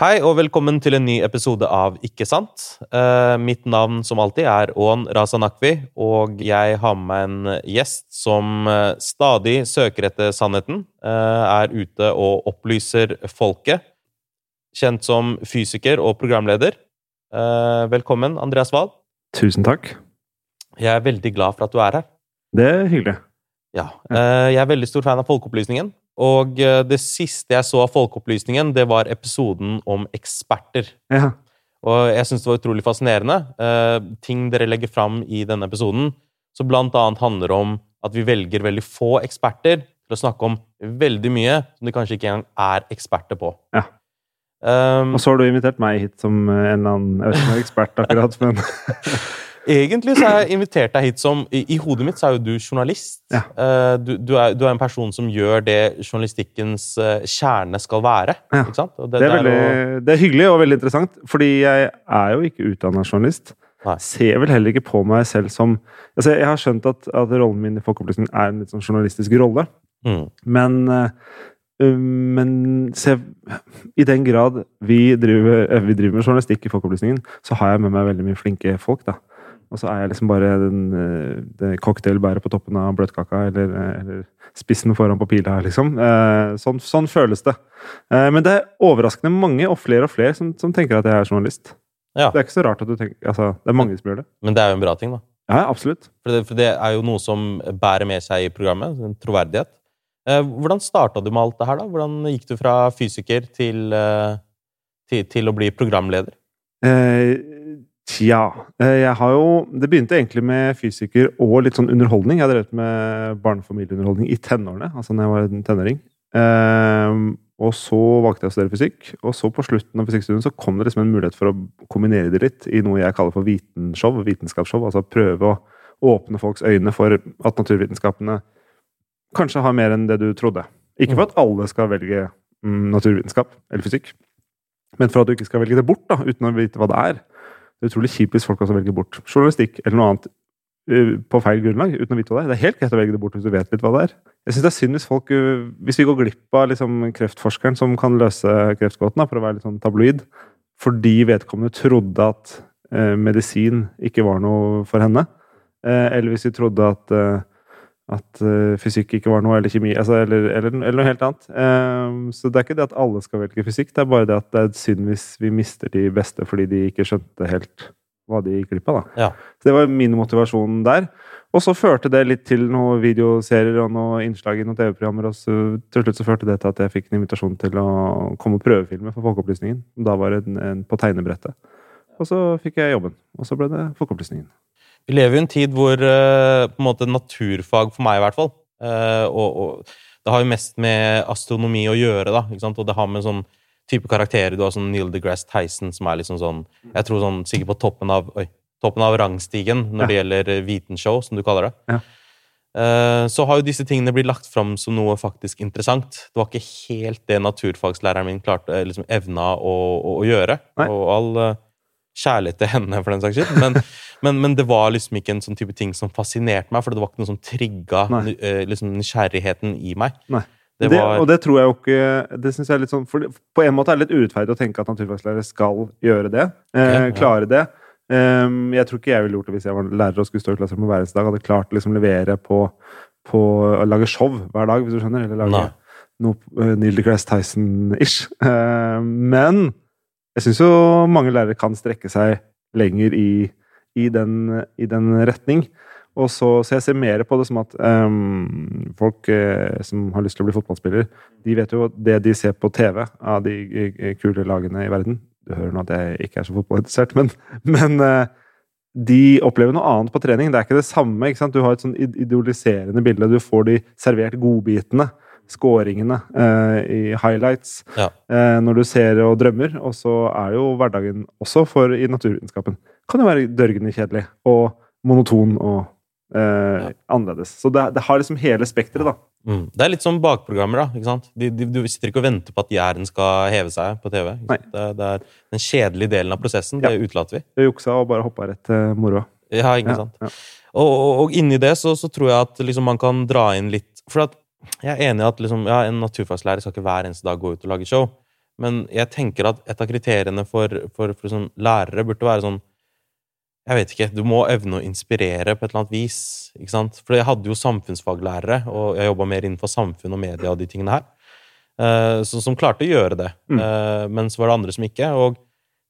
Hei og velkommen til en ny episode av Ikke sant. Eh, mitt navn som alltid er Ån Razanakvi, og jeg har med meg en gjest som eh, stadig søker etter sannheten, eh, er ute og opplyser folket. Kjent som fysiker og programleder. Eh, velkommen, Andreas Wahl. Tusen takk. Jeg er veldig glad for at du er her. Det er hyggelig. Ja. Eh, jeg er veldig stor fan av Folkeopplysningen. Og eh, det siste jeg så av Folkeopplysningen, det var episoden om eksperter. Ja. Og jeg syns det var utrolig fascinerende. Uh, ting dere legger fram i denne episoden, som blant annet handler om at vi velger veldig få eksperter til å snakke om veldig mye som de kanskje ikke engang er eksperter på. Ja. Um, Og så har du invitert meg hit som en eller annen Jeg vet ikke om jeg er ekspert akkurat, men egentlig så har jeg invitert deg hit som I, i hodet mitt så er jo du journalist. Ja. Eh, du, du, er, du er en person som gjør det journalistikkens eh, kjerne skal være. Ja. Ikke sant? Og det er, veldig, å- det er hyggelig og veldig interessant. Fordi jeg er jo ikke utdanna journalist. Nei. Ser vel heller ikke på meg selv som altså Jeg har skjønt at, at rollen min i Folkeopplysningen er en litt sånn journalistisk rolle. Mm. Men, eh, men se, i den grad vi driver, vi driver med journalistikk i Folkeopplysningen, så har jeg med meg veldig mye flinke folk. da. Og så er jeg liksom bare den, den cocktailbæret på toppen av bløtkaka, eller, eh, eller spissen foran på pila, liksom. Eh, Sånn, sånn føles det. Eh, Men det er overraskende mange, og flere og flere, som, som tenker at jeg er journalist. Ja. Det er ikke så rart at du tenker Altså, det er mange som gjør det. Men det er jo en bra ting, da. Ja, absolutt. For det, for det er jo noe som bærer med seg i programmet. En troverdighet. Eh, hvordan starta du med alt det her, da? Hvordan gikk du fra fysiker til, eh, til, til å bli programleder? Eh, Tja eh, Jeg har jo Det begynte egentlig med fysiker og litt sånn underholdning. Jeg har drevet med barnefamilieunderholdning i tenårene, altså da jeg var en tenåring. Eh, og så valgte jeg å studere fysikk, og så på slutten av fysikkstudien så kom det liksom en mulighet for å kombinere det litt i noe jeg kaller for vitenshow, vitenskapsshow. Altså prøve å åpne folks øyne for at naturvitenskapene kanskje har mer enn det du trodde. Ikke for at alle skal velge mm, naturvitenskap eller fysikk, men for at du ikke skal velge det bort da, uten å vite hva det er. Det er utrolig kjipt hvis folk også velger bort journalistikk eller noe annet uh, på feil grunnlag, uten å vite hva det er. Det er helt greit å velge det bort hvis du vet litt hva det er. Jeg synes det er synd hvis folk, uh, hvis vi går glipp av liksom, kreftforskeren som kan løse kreftgåten, for å være litt sånn tabloid, fordi vedkommende trodde at eh, medisin ikke var noe for henne. Eh, eller hvis vi trodde at, uh, at uh, fysikk ikke var noe, eller kjemi, altså, eller, eller, eller noe helt annet. Um, så det er ikke det at alle skal velge fysikk, det er bare det at det er synd hvis vi mister de beste fordi de ikke skjønte helt hva de gikk glipp av. Ja. Så det var min motivasjon der. Og så førte det litt til noen videoserier og noen innslag i noen TV-programmer. Og så, til slutt så førte det til at jeg fikk en invitasjon til å komme og prøvefilme for Folkeopplysningen. Da var det en, en på tegnebrettet. Og så fikk jeg jobben. Og så ble det Folkeopplysningen. Vi lever jo i en tid hvor eh, på en måte naturfag, for meg i hvert fall eh, og, og Det har jo mest med astronomi å gjøre, da. Ikke sant? Og det har med sånn type karakterer Du har sånn Neil deGrasse Tyson, som er liksom sånn Jeg tror sånn sikkert på toppen av Oi, toppen av rangstigen når det gjelder eh, vitenshow, som du kaller det. Ja. Så har jo disse tingene blitt lagt fram som noe faktisk interessant. Det var ikke helt det naturfagslæreren min klarte, liksom evna å, å, å gjøre. Nei. Og all kjærlighet til henne, for den saks skyld. Men, men, men det var liksom ikke en sånn type ting som fascinerte meg, for det var ikke noe som trigga eh, liksom, nysgjerrigheten i meg. Nei. Det Det, og det tror jeg jo ikke Det synes jeg er litt sånn for På en måte er det litt urettferdig å tenke at naturfaglærere skal gjøre det. Eh, Ok, ja. klare det. Um, jeg tror ikke jeg ville gjort det hvis jeg var lærer og skulle stå i klasserommet hver eneste dag. Hadde klart å liksom levere på, på å lage show hver dag, hvis du skjønner. Eller lage Nei. noe uh, Neil deGrasse Tyson-ish. Uh, men jeg syns jo mange lærere kan strekke seg lenger i, i, den, i den retning. Så, så jeg ser mer på det som at um, folk eh, som har lyst til å bli fotballspiller, de vet jo det de ser på TV av de eh, kule lagene i verden Du hører nå at jeg ikke er så fotballinteressert, men, men uh, de opplever noe annet på trening. Det er ikke det samme. ikke sant? Du har et sånn id- idoliserende bilde. Du får de servert godbitene, skåringene, eh, i highlights Ja. eh, når du ser og drømmer. Og så er jo hverdagen også for i naturvitenskapen kan jo være dørgende kjedelig og monoton og eh, annerledes. Så det, det har liksom hele spekteret, da. Mm. Det er litt som bakprogrammer. da, ikke sant? De, de, du sitter ikke og venter på at jæren skal heve seg på TV. Det, det er Den kjedelige delen av prosessen. Det utelater vi. Vi juksa og bare hoppa rett til moroa. Ja, ikke Ja, sant? ja. Og, og, og inni det så, så tror jeg at liksom, man kan dra inn litt For at jeg er enig i at liksom, ja, en naturfagslærer skal ikke hver eneste dag gå ut og lage show. Men jeg tenker at et av kriteriene for, for, for sånn, lærere burde være sånn Jeg vet ikke. Du må evne å inspirere på et eller annet vis. ikke sant? For jeg hadde jo samfunnsfaglærere, og jeg jobba mer innenfor samfunn og media og de tingene her, eh, så, som klarte å gjøre det. Mm. Eh, men så var det andre som ikke. Og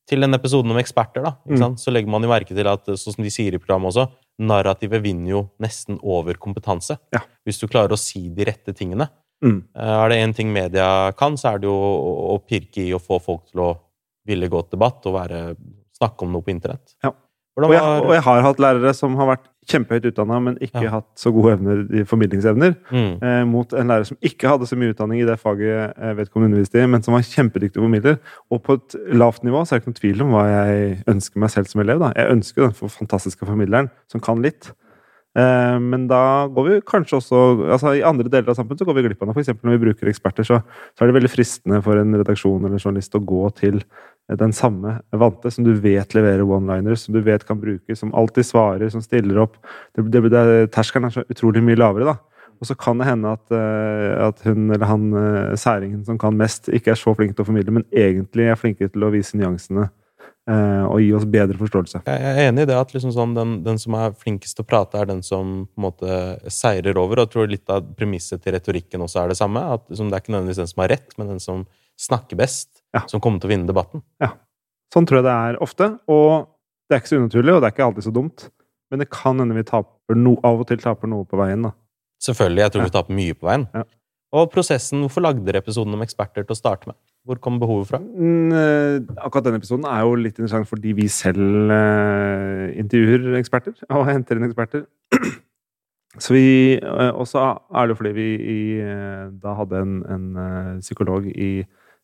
til den episoden om eksperter, da, Mm. så legger man jo merke til at, sånn som de sier i programmet også, narrativet vinner jo nesten over kompetanse. Ja. Hvis du klarer å si de rette tingene. Mm. Eh, Er det én ting media kan, så er det jo å, pirke i å få folk til å ville gå til debatt og være, snakke om noe på internett. Ja. Hvordan Og jeg, og jeg har hatt lærere som har vært kjempehøyt utdanna, men ikke Ja. hatt så gode evner i formidlingsevner, mm, eh, mot en lærer som ikke hadde så mye utdanning i det faget eh, vedkommende underviste i, men som var kjempedyktig formidler. Og på et lavt nivå så er det ikke noen tvil om hva jeg ønsker meg selv som elev. Da. Jeg ønsker den for- fantastiske formidleren som kan litt. Eh, men da går vi kanskje også altså I andre deler av samfunnet så går vi glipp av noe. Eksempel når vi bruker eksperter, så, så er det veldig fristende for en redaksjon eller journalist å gå til den samme vante som du vet leverer one-liners, som du vet kan brukes, som alltid svarer, som stiller opp. Det, det, det, terskelen er så utrolig mye lavere, da. Og så kan det hende at, eh, at hun eller han eh, særingen som kan mest, ikke er så flink til å formidle, men egentlig er flinkere til å vise nyansene eh, og gi oss bedre forståelse. Jeg er enig i det at liksom sånn, den, den som er flinkest til å prate, er den som på en måte seirer over. Og jeg tror litt av premisset til retorikken også er det samme. at liksom, Det er ikke nødvendigvis den som har rett, men den som snakker best, Ja. som kommer til å vinne debatten. Ja. Sånn tror jeg det er ofte, og det er ikke så unaturlig, og det er ikke alltid så dumt. Men det kan hende vi no, av og til taper noe på veien, da. Selvfølgelig. Jeg tror vi taper mye på veien. Ja. Og prosessen, hvorfor lagde dere episoden om eksperter til å starte med? Hvor kom behovet fra? Mm, eh, Akkurat denne episoden er jo litt interessant fordi vi selv eh, intervjuer eksperter og henter inn eksperter. Så vi, eh, Og så er det jo fordi vi i, da hadde en, en psykolog i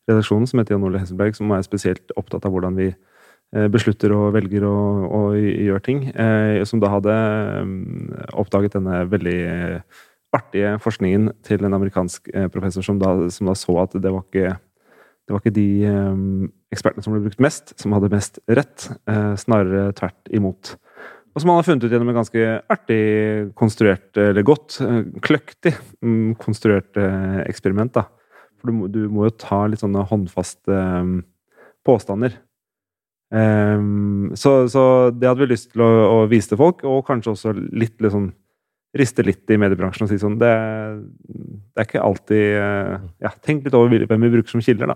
redaksjonen som heter Jan Ole Hesselberg, som er spesielt opptatt av hvordan vi eh, beslutter og velger å, å gjøre ting. eh, Som da hadde mm, oppdaget denne veldig artige forskningen til en amerikansk eh, professor som da, som da så at det var ikke det var ikke de ekspertene som ble brukt mest, som hadde mest rett. snarere tvert imot. Og som han har funnet ut gjennom en ganske artig konstruert, eller godt, kløktig mm, konstruert eksperiment. da. For du må, du må jo ta litt sånne håndfaste eh, påstander. Um, så, så det hadde vi lyst til å, å vise til folk, og kanskje også litt liksom Riste litt i mediebransjen og si sånn Det, det er ikke alltid eh, Ja, tenk litt over hvem vi bruker som kilder, da.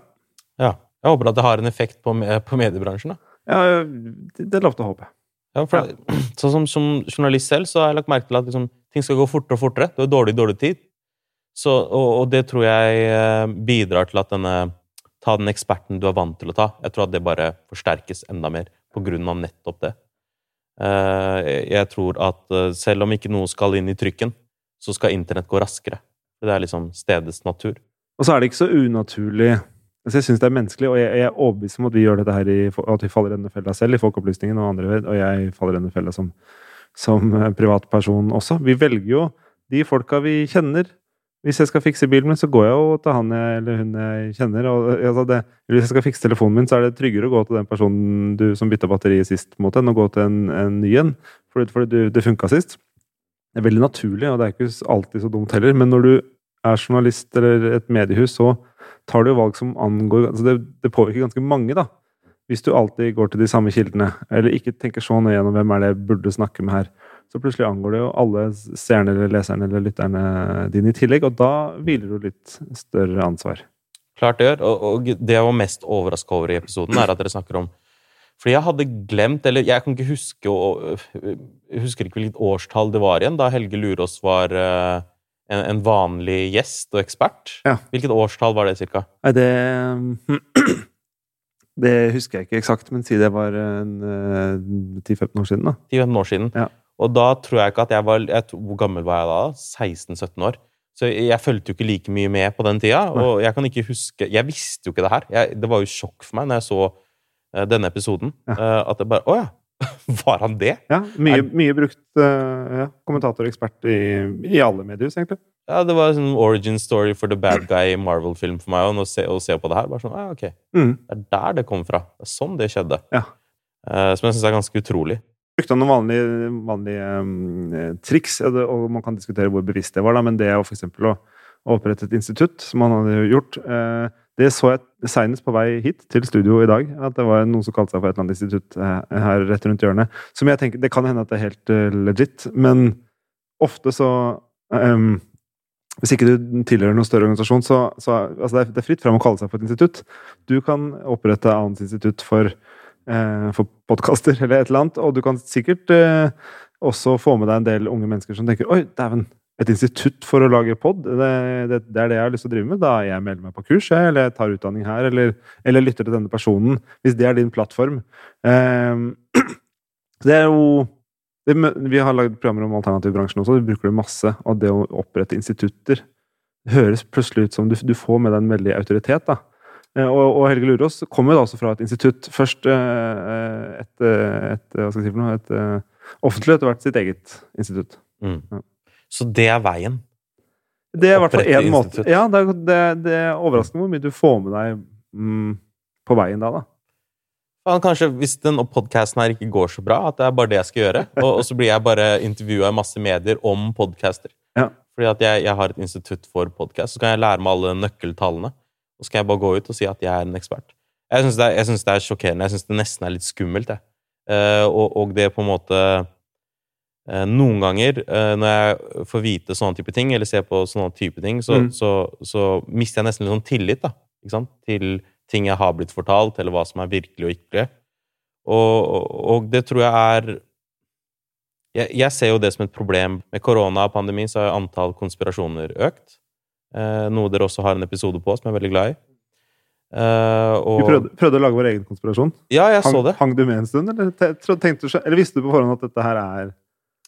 Ja. Jeg håper at det har en effekt på, på mediebransjen. da. Ja, det, det er lov til å håpe. Ja, for sånn som, som journalist selv så har jeg lagt merke til at liksom, ting skal gå fortere og fortere. Du har dårlig, dårlig tid. Så, og, og det tror jeg eh, bidrar til at denne Ta den eksperten du er vant til å ta. Jeg tror at det bare forsterkes enda mer på grunn av nettopp det. Eh, jeg- tror at eh, selv om ikke noe skal inn i trykken, så skal internett gå raskere. Det er liksom stedets natur. Og så er det ikke så unaturlig altså Jeg syns det er menneskelig, og jeg, jeg er overbevist om at vi gjør dette her i, at vi faller i denne fella selv, i Folkeopplysningen og andre, og jeg faller i denne fella som, som privatperson også. Vi velger jo de folka vi kjenner. Hvis jeg skal fikse bilen min, så går jeg jo til han jeg, eller hun jeg kjenner. Og, altså det, hvis jeg skal fikse telefonen min, så er det tryggere å gå til den personen du som bytta batteriet sist, mot enn å gå til en, en ny en. Fordi, fordi du, det funka sist. Det er veldig naturlig, og det er ikke alltid så dumt heller. Men når du er journalist eller et mediehus, så tar du valg som angår altså det, det påvirker ganske mange, da. Hvis du alltid går til de samme kildene, eller ikke tenker så nøye gjennom hvem er det jeg burde snakke med her, så plutselig angår det jo alle seerne eller leserne eller lytterne dine i tillegg, og da hviler du litt større ansvar. Klart det gjør. Og, og det jeg var mest overraska over i episoden, er at dere snakker om Fordi jeg hadde glemt, eller jeg kan ikke huske Jeg husker ikke hvilket årstall det var igjen, da Helge Lurås var uh, en, en, vanlig gjest og ekspert. Ja. Hvilket årstall var det, cirka? Nei, det Det husker jeg ikke eksakt, men si det var 10-15 år siden. da. 10-15 år siden. Ja. Og da tror jeg ikke at jeg var jeg, Hvor gammel var jeg da? 16-17 år. Så jeg fulgte jo ikke like mye med på den tida. Og jeg kan ikke huske Jeg visste jo ikke det her. Jeg, det var jo sjokk for meg når jeg så uh, denne episoden. Ja. Uh, at det bare Å ja! Var han det? Ja, mye, Er- mye brukt uh, ja, kommentator-ekspert i, i alle mediehus, egentlig. Ja, Det var en sånn origin story for the bad guy i Marvel-film for meg. Og å se, å se på det her, bare sånn, ah, ok, Mm. Det er der det kom fra. Det er sånn det skjedde. Ja. Uh, som jeg syns er ganske utrolig. Brukte han noen vanlige, vanlige um, triks, og man kan diskutere hvor bevisst det var, da, men det å eksempel å opprette et institutt, som han hadde gjort, uh, det så jeg senest på vei hit til studio i dag, at det var noen som kalte seg for et eller annet institutt uh, her rett rundt hjørnet. Som jeg tenker, Det kan hende at det er helt uh, legit, men ofte så um, Hvis ikke du tilhører noen større organisasjon, så, så altså det, er, det er fritt fram å kalle seg for et institutt. Du kan opprette et annet institutt for for podkaster eller et eller annet. Og du kan sikkert eh, også få med deg en del unge mennesker som tenker Oi, dæven, et institutt for å lage pod? Det, det, det er det jeg har lyst til å drive med. Da jeg melder meg på kurs, eller jeg tar utdanning her, eller, eller lytter til denne personen. Hvis det er din plattform. Eh, det er jo det, Vi har lagd programmer om alternativbransjen også, vi bruker det masse. Og det å opprette institutter det høres plutselig ut som du, du får med deg en veldig autoritet. da. Eh, Og, Helge Lurås kommer jo da også fra et institutt. Først eh, et, eh, et, hva skal jeg si for noe, et offentlig, etter hvert sitt eget institutt. Mm. Ja. Så det er veien. Det er i hvert fall én måte. Ja, det, det, det er overraskende hvor mye du får med deg mm, på veien da, da. Faen, kanskje hvis den podkasten her ikke går så bra, at det er bare det jeg skal gjøre. Og, og så blir jeg bare intervjua i masse medier om podcaster. Ja. Fordi at jeg, jeg har et institutt for podkast, så kan jeg lære meg alle nøkkeltallene. Og så skal jeg bare gå ut og si at jeg er en ekspert. Jeg syns det, det er sjokkerende. Jeg syns det nesten er litt skummelt. Jeg. Eh, og, og det på en måte eh, Noen ganger eh, når jeg får vite sånne type ting, eller ser på sånne type ting, så, Mm. så, så mister jeg nesten litt sånn tillit da, til ting jeg har blitt fortalt, eller hva som er virkelig og ikke. Og, og, og det tror jeg er jeg, jeg ser jo det som et problem. Med korona og pandemi så har antall konspirasjoner økt. Eh, noe dere også har en episode på, som jeg er veldig glad i. Uh, og, Vi prøvde, prøvde å lage vår egen konspirasjon. Ja, jeg Hang, så det. hang du med en stund, eller, tenkte du, eller visste du på forhånd at dette her er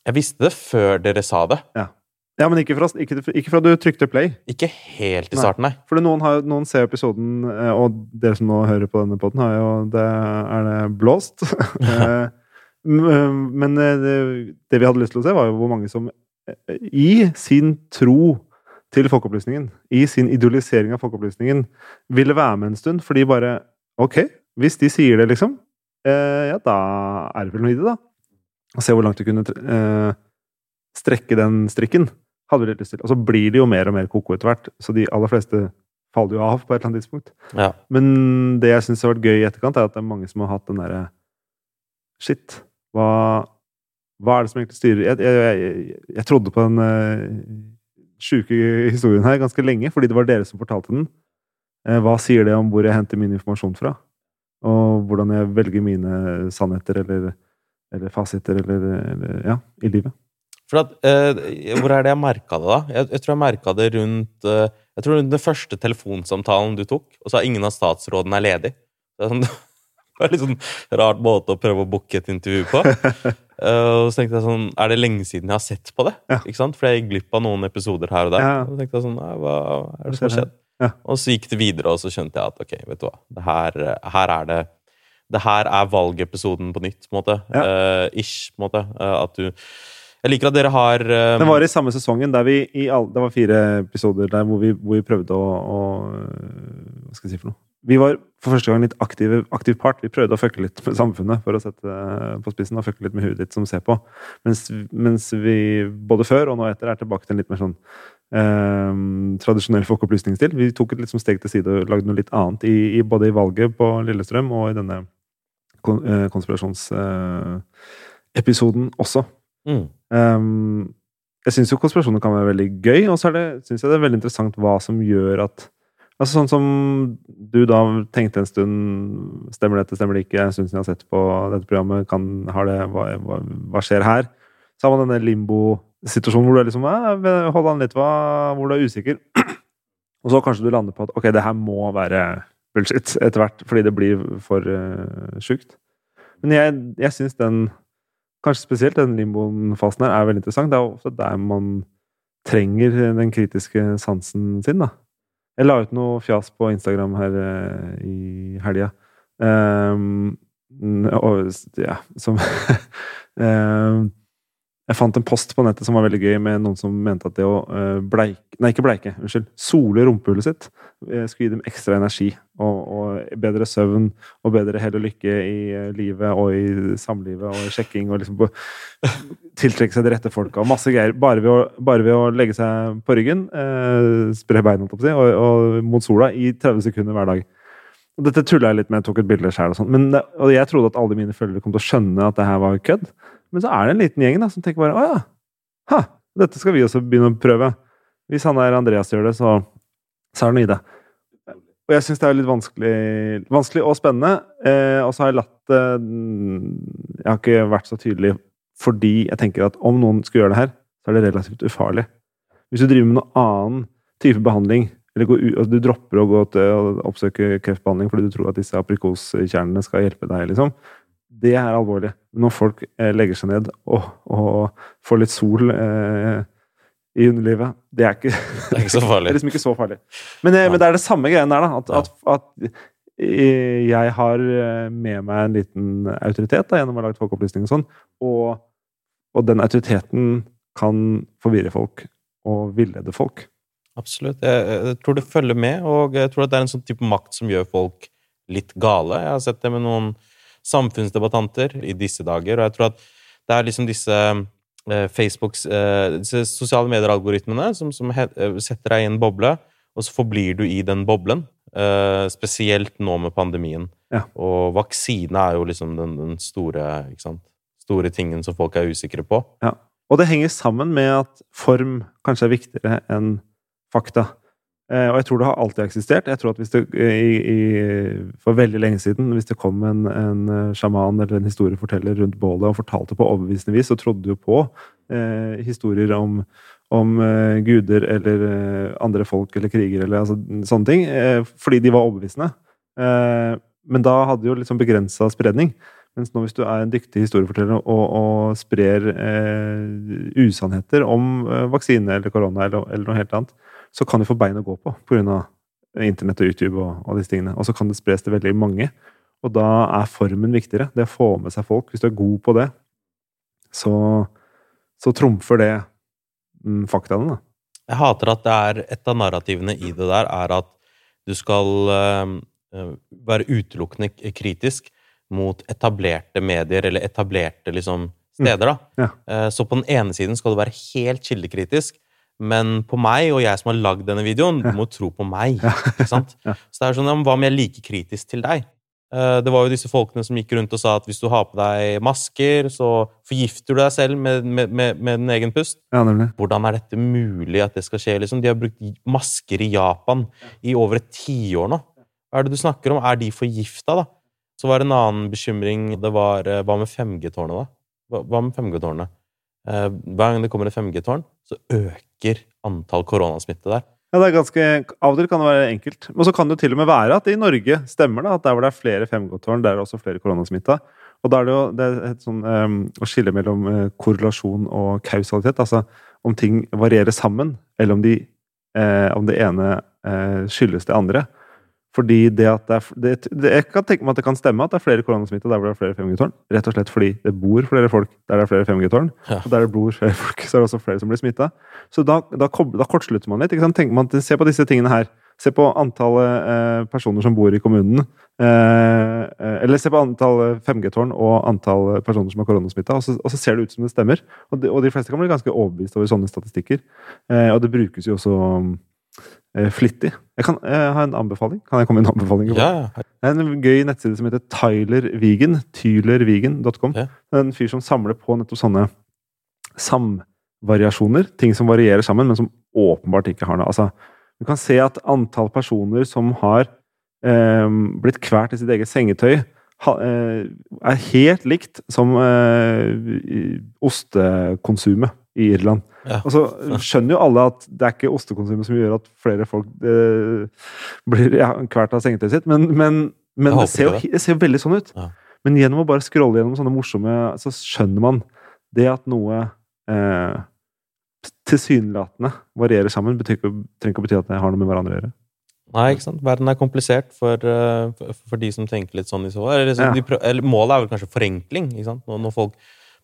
Jeg visste det før dere sa det. Ja, men ikke fra, ikke, ikke fra du trykte play. Ikke helt i starten, nei. For noen, har, noen ser episoden, eh, og dere som nå hører på denne poden, har jo det, er det blåst. Men det, det vi hadde lyst til å se, var jo hvor mange som i sin tro til folkeopplysningen, i sin idolisering av folkeopplysningen, ville være med en stund, fordi bare Ok, hvis de sier det, liksom, eh, ja, da er det vel noe i det, da. Og se hvor langt du kunne eh, strekke den strikken hadde vi litt lyst til. Og så blir det jo mer og mer koko etter hvert, så de aller fleste faller jo av på et eller annet tidspunkt. Ja. Men det jeg syns har vært gøy i etterkant, er at det er mange som har hatt den derre Shit, hva, hva er det som egentlig styrer Jeg, jeg, jeg, jeg trodde på den uh, sjuke historien her ganske lenge, fordi det var dere som fortalte den. Eh, hva sier det om hvor jeg henter min informasjon fra? Og hvordan jeg velger mine sannheter eller, eller fasiter eller, eller Ja, i livet. At, eh, hvor er det jeg merka det, da? Jeg, jeg tror jeg merka det rundt eh, Jeg tror rundt den første telefonsamtalen du tok, og så har ingen av statsrådene er ledig. Det er, sånn, det er litt sånn rart måte å prøve å booke et intervju på. Eh, og så tenkte jeg sånn Er det lenge siden jeg har sett på det? Ja. Ikke sant? For jeg gikk glipp av noen episoder her og der. Ja. Og så tenkte jeg sånn hva er det som har skjedd? Ja. Og så gikk det videre, og så skjønte jeg at ok, vet du hva, det her, her er det det her er valgepisoden på nytt, på en måte. Eh, ish, på en måte. Uh, at du Jeg liker at dere har uh, Det var i samme sesongen. Der vi i all, det var fire episoder der hvor vi, hvor vi prøvde å, å Hva skal jeg si for noe? Vi var for første gang litt aktiv, aktiv part. Vi prøvde å fucke litt med samfunnet for å sette på spissen og fucke litt med huet ditt som ser på. Mens, mens vi både før og nå etter er tilbake til en litt mer sånn eh, tradisjonell folkeopplysningsstil. Vi tok et sånn steg til side og lagde noe litt annet, i, i, både i valget på Lillestrøm og i denne kon, eh, konspirasjonsepisoden også. mm. Um, jeg syns jo konspirasjoner kan være veldig gøy, og så syns jeg det er veldig interessant hva som gjør at Altså Sånn som du da tenkte en stund Stemmer dette, stemmer det ikke? En stund jeg har sett på dette programmet. Kan, det, hva, hva, hva skjer her? Så har man denne limbo-situasjonen hvor du er liksom eh, Hold an litt, hva, hvor du er usikker. Og så kanskje du lander på at ok, det her må være bullshit etter hvert, fordi det blir for uh, sjukt. Men jeg, jeg syns den Kanskje spesielt den limboen-fasen her er veldig interessant. Det er ofte der man trenger den kritiske sansen sin, da. Jeg la ut noe fjas på Instagram her uh, i helga. Um, og ja, som um, Jeg fant en post på nettet som var veldig gøy, med noen som mente at det å uh, bleike Nei, ikke bleike, unnskyld. Sole rumpehullet sitt uh, skulle gi dem ekstra energi. Og, og, bedre søvn og bedre hell og lykke i uh, livet og i samlivet og i sjekking og liksom tiltrekke seg de rette folka og masse greier. Bare ved å, bare ved å legge seg på ryggen, spre beina og, og, mot sola i 30 sekunder hver dag. Og dette tulla jeg litt med, jeg tok et bilde sjøl og sånn. Og jeg trodde at alle mine følgere kom til å skjønne at det her var kødd. Men så er det en liten gjeng da, som tenker bare å ja, ha, dette skal vi også begynne å prøve. Hvis han der Andreas gjør det, så, så er det noe i det. Og jeg syns det er litt vanskelig, vanskelig og spennende. Eh, og så har jeg latt det Jeg har ikke vært så tydelig fordi jeg tenker at om noen skulle gjøre det her, så er det relativt ufarlig. Hvis du driver med noen annen type behandling, eller går, altså du dropper å gå til å oppsøke kreftbehandling fordi du tror at disse aprikoskjernene skal hjelpe deg, liksom, det er alvorlig. Når folk eh, legger seg ned og, og får litt sol eh, i underlivet, det er ikke Det er ikke så farlig. det er liksom ikke så farlig. Men, eh, men det er det samme greien der, da. At, at, at eh, jeg har med meg en liten autoritet da, gjennom å ha lagt folkeopplysning og sånn, og, og den autoriteten kan forvirre folk og villede folk. Absolutt. Jeg, jeg tror det følger med, og jeg tror at det er en sånn type makt som gjør folk litt gale. Jeg har sett det med noen samfunnsdebattanter i disse dager, og jeg tror at det er liksom disse eh, Facebooks eh, disse sosiale medier-algoritmene som, som eh, setter deg i en boble, og så forblir du i den boblen. Eh, spesielt nå med pandemien. Ja. Og vaksine er jo liksom den, den store, store tingen som folk er usikre på. Og det henger sammen med at form kanskje er viktigere enn fakta. Eh, og jeg tror det har alltid eksistert. Jeg tror at hvis det i, i, For veldig lenge siden, hvis det kom en, en eh, sjaman eller en historieforteller rundt bålet og fortalte på overbevisende vis, så trodde du på eh, historier om, om eh, guder eller eh, andre folk eller kriger eller altså, sånne ting, eh, fordi de var overbevisende. Eh, men da hadde jo liksom begrensa spredning. Mens nå hvis du er en dyktig historieforteller og, og sprer eh, usannheter om eh, vaksine eller korona eller, eller noe helt annet, så kan du få bein å gå på pga. internett og YouTube og, og disse tingene. Og så kan det spres til veldig mange. Og da er formen viktigere. Det å få med seg folk. Hvis du er god på det, så, så trumfer det mm, faktaene, da. Jeg hater at det er et av narrativene i det der er at du skal eh, være utelukkende kritisk mot etablerte medier eller etablerte liksom, steder. da. Ja. Eh, så på den ene siden skal du være helt kildekritisk, men på meg og jeg som har lagd denne videoen, du må tro på meg. ikke sant? Så det er sånn, Hva om jeg er like kritisk til deg? Eh, Det var jo disse folkene som gikk rundt og sa at hvis du har på deg masker, så forgifter du deg selv med, med, med, med din egen pust. Ja. Hvordan er dette mulig at det skal skje? Liksom? De har brukt masker i Japan i over et tiår nå. Hva er det du snakker om? Er de forgifta, da? Så var det en annen bekymring. Det var eh, Hva med 5G-tårnet, da? Hva, hva med 5G-tårnet? Eh, hver gang det kommer et 5G-tårn, så øker antall koronasmitte der. Ja, det er ganske, Av og til kan det være enkelt. Men så kan det jo til og med være at det i Norge stemmer da, at der hvor det er flere 5G-tårn, der er det også flere koronasmitta. Og da er det jo det er et sånn, um, å skille mellom eh, korrelasjon og kausalitet. Altså om ting varierer sammen, eller om, de, eh, om det ene eh, skyldes det andre. Fordi det at det er det, det, Jeg kan tenke meg at det kan stemme at det er flere koronasmitta der hvor det er flere 5G-tårn. Rett og slett fordi det bor flere folk der det er flere 5G-tårn. Ja. Og der det bor flere folk, så er det også flere som blir smitta. Så da, da, da kortslutter man litt. Ikke sant? Man, Se på disse tingene her. Se på antallet eh, personer som bor i kommunen. Eh, eh, eller se på antall 5G-tårn og antall personer som er koronasmitta, og, så- og så ser det ut som det stemmer. Og de, og de fleste kan bli ganske overbevist over sånne statistikker. Eh, og det brukes jo også flittig. Jeg kan eh, ha en anbefaling. Kan jeg komme med en anbefaling? Ja. Det er en gøy nettside som heter Tyler Tylervigen.com. Ja. Det er en fyr som samler på nettopp sånne samvariasjoner. Ting som varierer sammen, men som åpenbart ikke har noe. Altså, du kan se at antall personer som har eh, blitt kvalt i sitt eget sengetøy, ha, eh, er helt likt som eh, ostekonsumet i Irland. Ja. Og så skjønner jo alle at det er ikke ostekonsumet som gjør at flere folk eh, blir ja, kvalt av sengetøyet sitt, men, men, men det, ser jo, det ser veldig sånn ut. Ja. Men gjennom å bare scrolle gjennom sånne morsomme, så skjønner man det at noe eh, tilsynelatende varierer sammen, betyr trenger ikke å bety at det har noe med hverandre å gjøre. Nei, ikke sant? Verden er komplisert for, eh, for, for de som tenker litt sånn i så fall. Eller, liksom, Ja. målet er vel kanskje forenkling. ikke sant? Når, når folk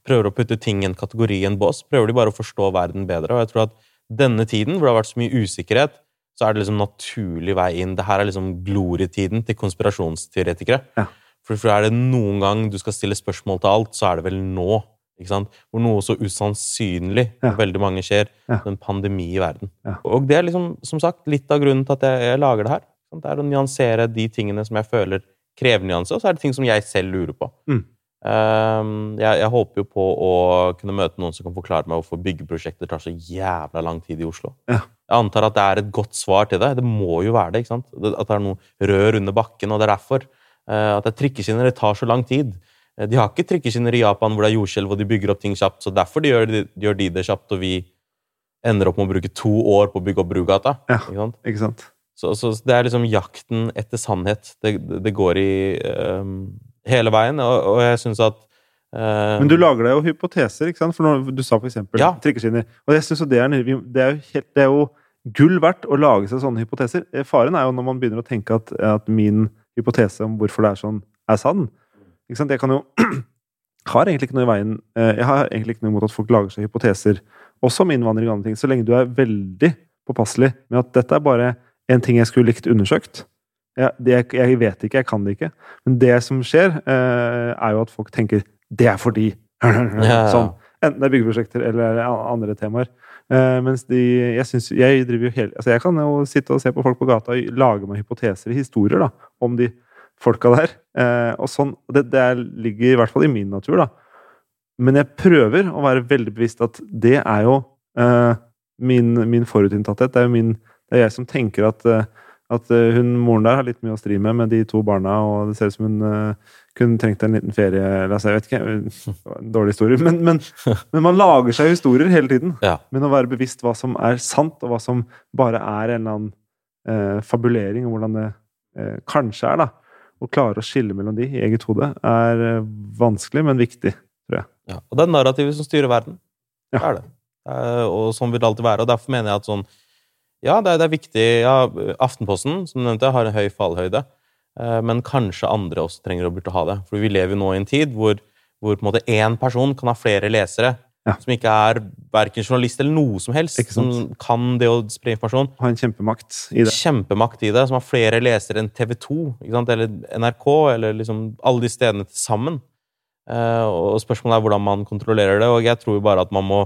prøver å putte ting i en kategori i en bås, prøver de bare å forstå verden bedre. Og jeg tror at denne tiden, hvor det har vært så mye usikkerhet, så er det liksom naturlig vei inn. Det her er liksom glorietiden til konspirasjonsteoretikere. Ja. For, for er det noen gang du skal stille spørsmål til alt, så er det vel nå. ikke sant? Hvor noe så usannsynlig Ja. veldig mange skjer. Ja. En pandemi i verden. Ja. Og det er liksom, som sagt, litt av grunnen til at jeg, jeg lager det her. Sant? Det er å nyansere de tingene som jeg føler krever nyanse, og så er det ting som jeg selv lurer på. Mm. Ehm, jeg, jeg håper jo på å kunne møte noen som kan forklare meg hvorfor byggeprosjekter tar så jævla lang tid i Oslo. Ja. Jeg antar at det er et godt svar til det. Det må jo være det. ikke sant? At det er noe rør under bakken, og det er derfor. eh, at det er trikkeskinner. Det tar så lang tid. Eh, De har ikke trikkeskinner i Japan hvor det er jordskjelv og de bygger opp ting kjapt, så derfor de gjør, de, gjør de det kjapt, og vi ender opp med å bruke to år på å bygge opp Brugata. Ja. Ikke sant? Ikke sant? Så, så det er liksom jakten etter sannhet. Det, det går i ehm, hele veien, og, og jeg syns at uh, Men du lager deg jo hypoteser, ikke sant? For når du sa for eksempel Ja. trikkeskinner. Og jeg synes jo det er, det, er jo helt, det er jo gull verdt å lage seg sånne hypoteser. Eh, Faren er jo når man begynner å tenke at, at min hypotese om hvorfor det er sånn, er sann. Ikke sant? Jeg kan jo har egentlig ikke noe i veien eh, Jeg har egentlig ikke noe imot at folk lager seg hypoteser, også om innvandring og andre ting, så lenge du er veldig påpasselig med at dette er bare en ting jeg skulle likt undersøkt. Jeg, det, jeg vet ikke, jeg kan det ikke. Men det som skjer, eh, er jo at folk tenker det er fordi Ja. Sånn. Enten det er byggeprosjekter eller andre temaer. Eh, mens de Jeg synes, jeg driver jo hele Altså, jeg kan jo sitte og se på folk på gata og lage meg hypoteser, historier, da, om de folka der. Eh, og sånn det, det er, ligger i hvert fall i min natur, da. Men jeg prøver å være veldig bevisst at det er jo eh, min, min forutinntatthet. Det er jo min Det er jeg som tenker at eh, at eh, hun moren der har litt mye å stri med med de to barna, og det ser ut som hun uh, kunne trengt en liten ferie. altså, Jeg vet ikke, dårlig historie. Men, men, men man lager seg historier hele tiden. Ja. Men å være bevisst hva som er sant, og hva som bare er en eller annen uh, fabulering, og hvordan det uh, kanskje er, da. Å klare å skille mellom de i eget hode er vanskelig, men viktig. tror jeg. Ja. Og det er narrativet som styrer verden. Ja. Det er det. Og sånn vil det alltid være. Og derfor mener jeg at sånn Ja, det er, det er viktig. Ja, Aftenposten, som du nevnte, har en høy fallhøyde. Eh, Men kanskje andre også trenger å burde ha det. For vi lever jo nå i en tid hvor, hvor på en måte én person kan ha flere lesere. Ja. Som ikke er verken journalist eller noe som helst. Som kan det å spre informasjon. Ha en kjempemakt i det. Kjempemakt i det. Som har flere lesere enn TV 2 ikke sant? eller NRK, eller liksom alle de stedene til sammen. Eh, og spørsmålet er hvordan man kontrollerer det. Og jeg tror jo bare at man må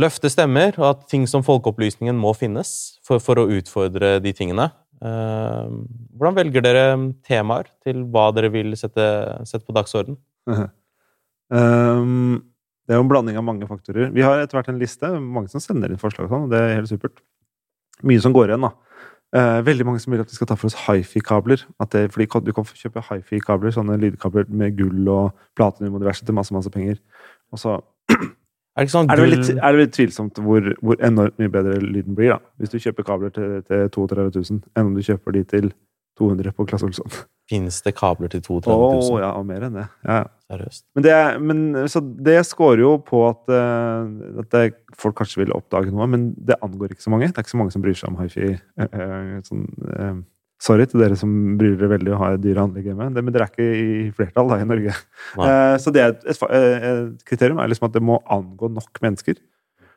løfte stemmer, og at ting som folkeopplysningen må finnes for, for å utfordre de tingene. Eh, hvordan velger dere temaer til hva dere vil sette, sette på dagsorden? Um, det er jo en blanding av mange faktorer. Vi har etter hvert en liste. Mange som sender inn forslag, og sånn, og det er helt supert. Mye som går igjen, da. Eh, veldig mange som vil at vi skal ta for oss hifi-kabler. Fordi du kan kjøpe hifi-kabler, sånne lydkabler med gull og platinum og diverse til masse masse penger. Og så Er det ikke sånn er det litt, er det litt, tvilsomt hvor, hvor enormt mye bedre lyden blir, da. Hvis du kjøper kabler til, til 32 000, enn om du kjøper de til 200 på Klasse Olsson. Finnes det kabler til 32 000? Oh, ja, og mer enn det. Ja, ja. Seriøst. Men det, men, så det scorer jo på at, eh, at det, folk kanskje vil oppdage noe, men det angår ikke så mange. Det er ikke så mange som bryr seg om hifi. eh, eh, Sånn, Sorry til dere som bryr dere veldig å ha dyre anlegg hjemme, det, men dere er ikke i flertall da, i Norge. Uh, så det er et, et, et, kriterium er liksom at det må angå nok mennesker.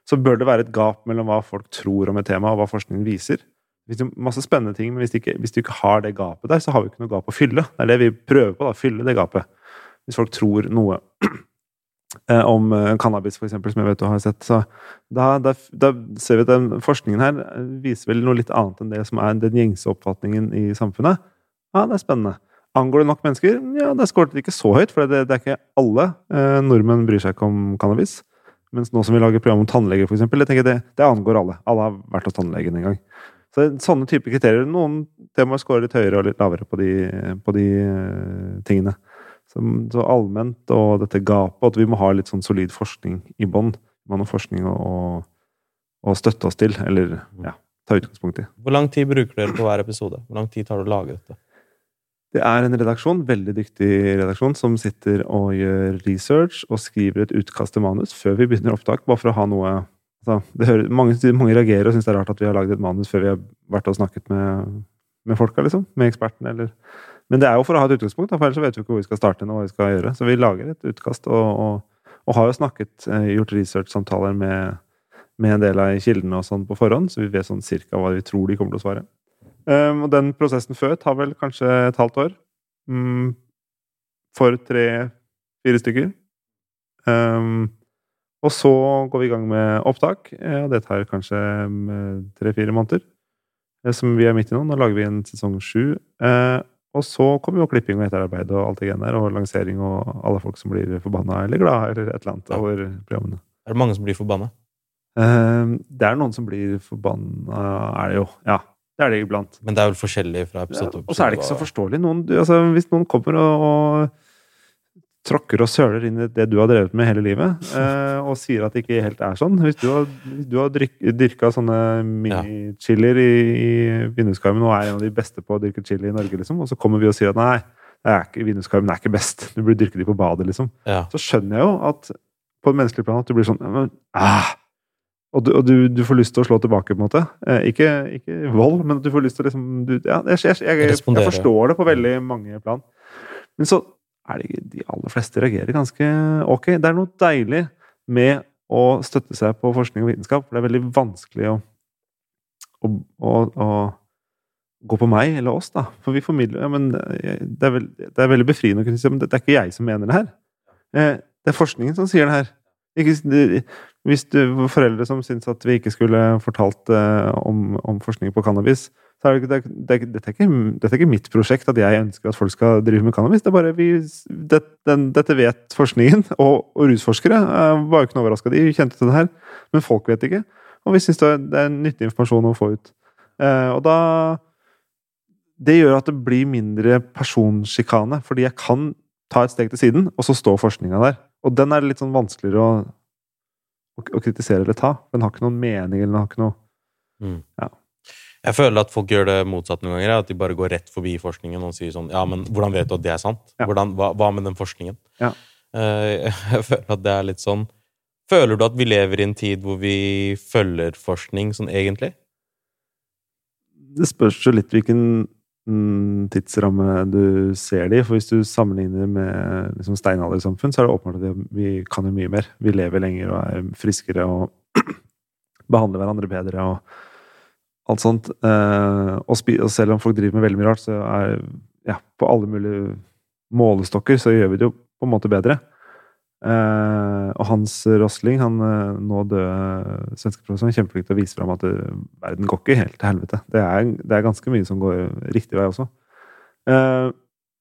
Så bør det være et gap mellom hva folk tror om et tema, og hva forskningen viser. Det er masse spennende ting, men hvis, ikke, hvis du ikke har det gapet der, så har vi ikke noe gap å fylle. Det er det vi prøver på, da, fylle det gapet. Hvis folk tror noe Eh, om eh, cannabis, eksempel, som jeg vet du har sett. Så da, da, da, ser vi at den forskningen her eh, viser vel noe litt annet enn det som er den gjengse oppfatningen i samfunnet. Ja, det er spennende. Angår det nok mennesker? Ja, det skåret ikke så høyt, for det, det er ikke alle eh, nordmenn bryr seg ikke om cannabis. Mens nå som vi lager program om tannleger, tenker det, det angår alle. Alle har vært hos tannlegen en gang. Så sånne type kriterier Noen temaer scorer litt høyere og litt lavere på de, på de eh, tingene. Så, så, allment, og dette gapet, at vi må ha litt sånn solid forskning i bånn. Vi må ha noe forskning å, å, støtte oss til, eller ja, ta utgangspunkt i. Hvor lang tid bruker dere på hver episode? Hvor lang tid tar det å lage dette? Det er en redaksjon, veldig dyktig redaksjon, som sitter og gjør research og skriver et utkast til manus før vi begynner opptak, bare for å ha noe altså, hører, mange, mange, reagerer og syns det er rart at vi har lagd et manus før vi har vært og snakket med, med folka, liksom. Med ekspertene, eller men det er jo for å ha et utgangspunkt, for ellers vet vi ikke hvor vi skal starte. hva vi skal gjøre. Så vi lager et utkast, og, og, og har jo snakket, eh, gjort research-samtaler med, med, en del av kildene og sånn på forhånd, så vi vet sånn cirka hva vi tror de kommer til å svare. Um, og den prosessen før tar vel kanskje et halvt år. Um, for tre-fire stykker. Um, og så går vi i gang med opptak, eh, og det tar kanskje tre-fire måneder. Eh, som vi er midt i nå. Nå lager vi en sesong sju. Og så kommer jo klipping og etterarbeid og alt det greiene der, og lansering og alle folk som blir forbanna eller glad eller et eller annet over programmene. Er det mange som blir forbanna? Uh, det er noen som blir forbanna, er det jo. Ja. Det er det iblant. Men det er vel forskjellig fra episode til episode? og så er det ikke så forståelig. Noen, altså, hvis noen kommer og, og tråkker og søler inn i det du har drevet med hele livet, eh, og sier at det ikke helt er sånn. Hvis du har, du har dyrka sånne mini-chilier i, i vinduskarmen og er en av de beste på å dyrke chili i Norge, liksom, og så kommer vi og sier at nei, vinduskarmen er ikke best, du burde dyrke de på badet, liksom. Ja. Så skjønner jeg jo at på et menneskelig plan at du blir sånn ah! Og, du, og du, du, får lyst til å slå tilbake, på en måte. Eh, ikke, ikke, vold, men du får lyst til å liksom du, ja, jeg, jeg, jeg, jeg, forstår det på veldig mange plan. Men så er det de aller fleste reagerer ganske ok. Det er noe deilig med å støtte seg på forskning og vitenskap, for det er veldig vanskelig å, å, å, å gå på meg eller oss, da. For vi formidler ja, men det er, veld, det er veldig befriende å kunne si men det er ikke jeg som mener det her. Eh, det er forskningen som sier det her. Ikke, hvis du, foreldre som syns at vi ikke skulle fortalt uh, om, om, forskning på cannabis, så er det, det, det, dette, er ikke, dette, er ikke, mitt prosjekt at jeg ønsker at folk skal drive med cannabis. Det er bare vi, det, den, Dette vet forskningen, og, og rusforskere uh, var jo ikke noe overraska. De kjente til det her, men folk vet ikke. Og vi syns det, er nyttig informasjon å få ut. Uh, og da Det gjør at det blir mindre personsjikane, fordi jeg kan ta et steg til siden, og så står forskninga der. Og den er litt sånn vanskeligere å, å, å kritisere eller ta. Den har ikke noen mening, eller den har ikke noe mm. ja. Jeg føler at folk gjør det motsatt noen ganger. At de bare går rett forbi forskningen og sier sånn Ja, men hvordan vet du at det er sant? Hvordan, hva, hva, med den forskningen? Ja. Uh, jeg føler at det er litt sånn Føler du at vi lever i en tid hvor vi følger forskning sånn egentlig? Det spørs jo litt hvilken mm, tidsramme du ser det i. For hvis du sammenligner med liksom, steinaldersamfunn, så er det åpenbart at vi kan jo mye mer. Vi lever lenger og er friskere og behandler hverandre bedre. og alt sånt. Eh, og, selv om folk driver med veldig mye rart, så er ja, på alle mulige målestokker så gjør vi det jo på en måte bedre. Eh, og Hans Rosling, han eh, nå døde svenske professoren, kjempeflink til å vise fram at verden går ikke helt til helvete. Det er, det er, ganske mye som går riktig vei også.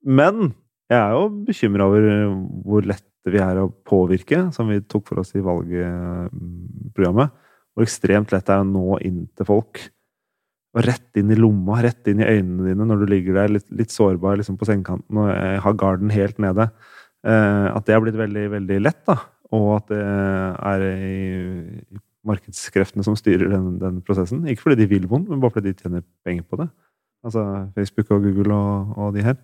Men jeg er jo bekymra over hvor lette vi er å påvirke, som vi tok for oss i valgprogrammet. Hvor ekstremt lett det er å nå inn til folk og rett inn i lomma, rett inn i øynene dine når du ligger der litt, litt sårbar liksom på sengekanten og eh, har garden helt nede. Eh, at det har blitt veldig, veldig lett, da. Og at det er markedskreftene som styrer den, den, prosessen. Ikke fordi de vil vondt, men bare fordi de tjener penger på det. Altså Facebook og Google og, og de her.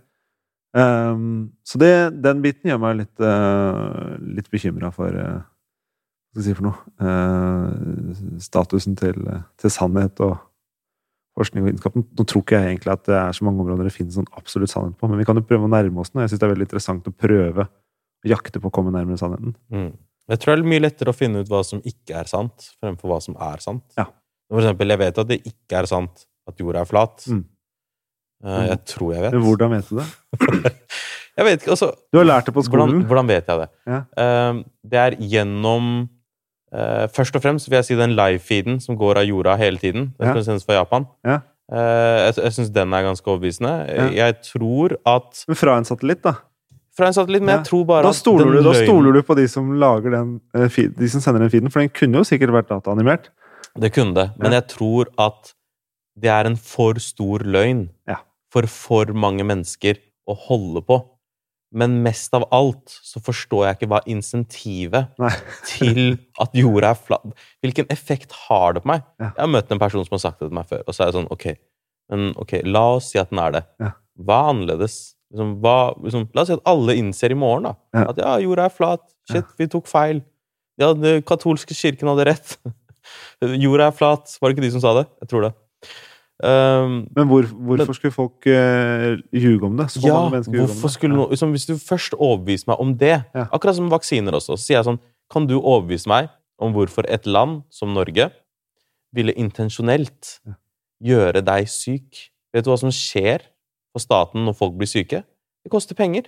Um, så det, den biten gjør meg litt, uh, litt bekymra for uh, Hva skal jeg si for noe? Uh, statusen til, til sannhet og forskning og vitenskap. Nå tror ikke jeg egentlig at det er så mange områder det finnes sånn absolutt sannhet på, men vi kan jo prøve å nærme oss den, jeg syns det er veldig interessant å prøve å jakte på å komme nærmere sannheten. Mm. Jeg tror det er mye lettere å finne ut hva som ikke er sant, fremfor hva som er sant. Ja. For eksempel, jeg vet at det ikke er sant at jorda er flat. Mm. Eh, Jeg tror jeg vet. Men hvordan vet du det? Jeg vet ikke, altså Du har lært det på skolen. Hvordan, hvordan vet jeg det? Ja. Eh, det er gjennom eh, Først og fremst vil jeg si den live-feeden som går av jorda hele tiden. Den Ja. sendes fra Japan. Ja. Uh, jeg jeg syns den er ganske overbevisende. Ja. Jeg tror at Men fra en satellitt, da? Fra en satellitt, men jeg tror bare Da stoler, du, da stoler du på de som lager den eh, De som sender den feeden, for den kunne jo sikkert vært dataanimert. Det kunne det, men jeg tror at det er en for stor løgn Ja. for for mange mennesker å holde på. Men mest av alt så forstår jeg ikke hva insentivet til at jorda er flat Hvilken effekt har det på meg? Ja. Jeg har møtt en person som har sagt det til meg før, og så er det sånn Ok, men ok, la oss si at den er det. Ja. Hva er annerledes? Liksom, hva, liksom, la oss si at alle innser i morgen da, Ja. at ja, jorda er flat. Shit, vi tok feil. Ja, den katolske kirken hadde rett. Jorda er flat. Var det ikke de som sa det? Jeg tror det. Um, Men hvor, hvorfor skulle folk uh, ljuge om det? Så ja, hvorfor skulle liksom, Hvis du først overbeviser meg om det Ja. Akkurat som vaksiner også. Så sier jeg sånn Kan du overbevise meg om hvorfor et land som Norge ville intensjonelt Ja. gjøre deg syk? Vet du hva som skjer for staten når folk blir syke? Det koster penger.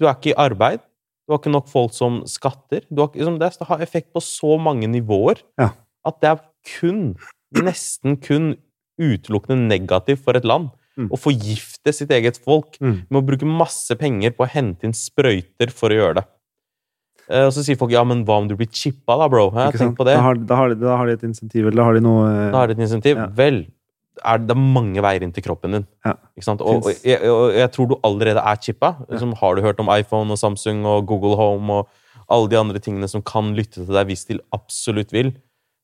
Du er ikke i arbeid. Du har ikke nok folk som skatter. Du har, liksom, det har effekt på så mange nivåer Ja. at det er kun, nesten kun, utelukkende negativt for et land Mm. å forgifte sitt eget folk Mm. med å bruke masse penger på å hente inn sprøyter for å gjøre det. Eh, Og så sier folk ja, men hva om du blir chippa, da, bro? jeg tenk på det. Da har, da, har de, da har de et insentiv, eller da har de noe eh, Da har de et insentiv. Ja. Vel, er det, er mange veier inn til kroppen din. Ja. Og, og, jeg, og jeg tror du allerede er chippa. Liksom, har du hørt om iPhone og Samsung og Google Home og alle de andre tingene som kan lytte til deg hvis de absolutt vil?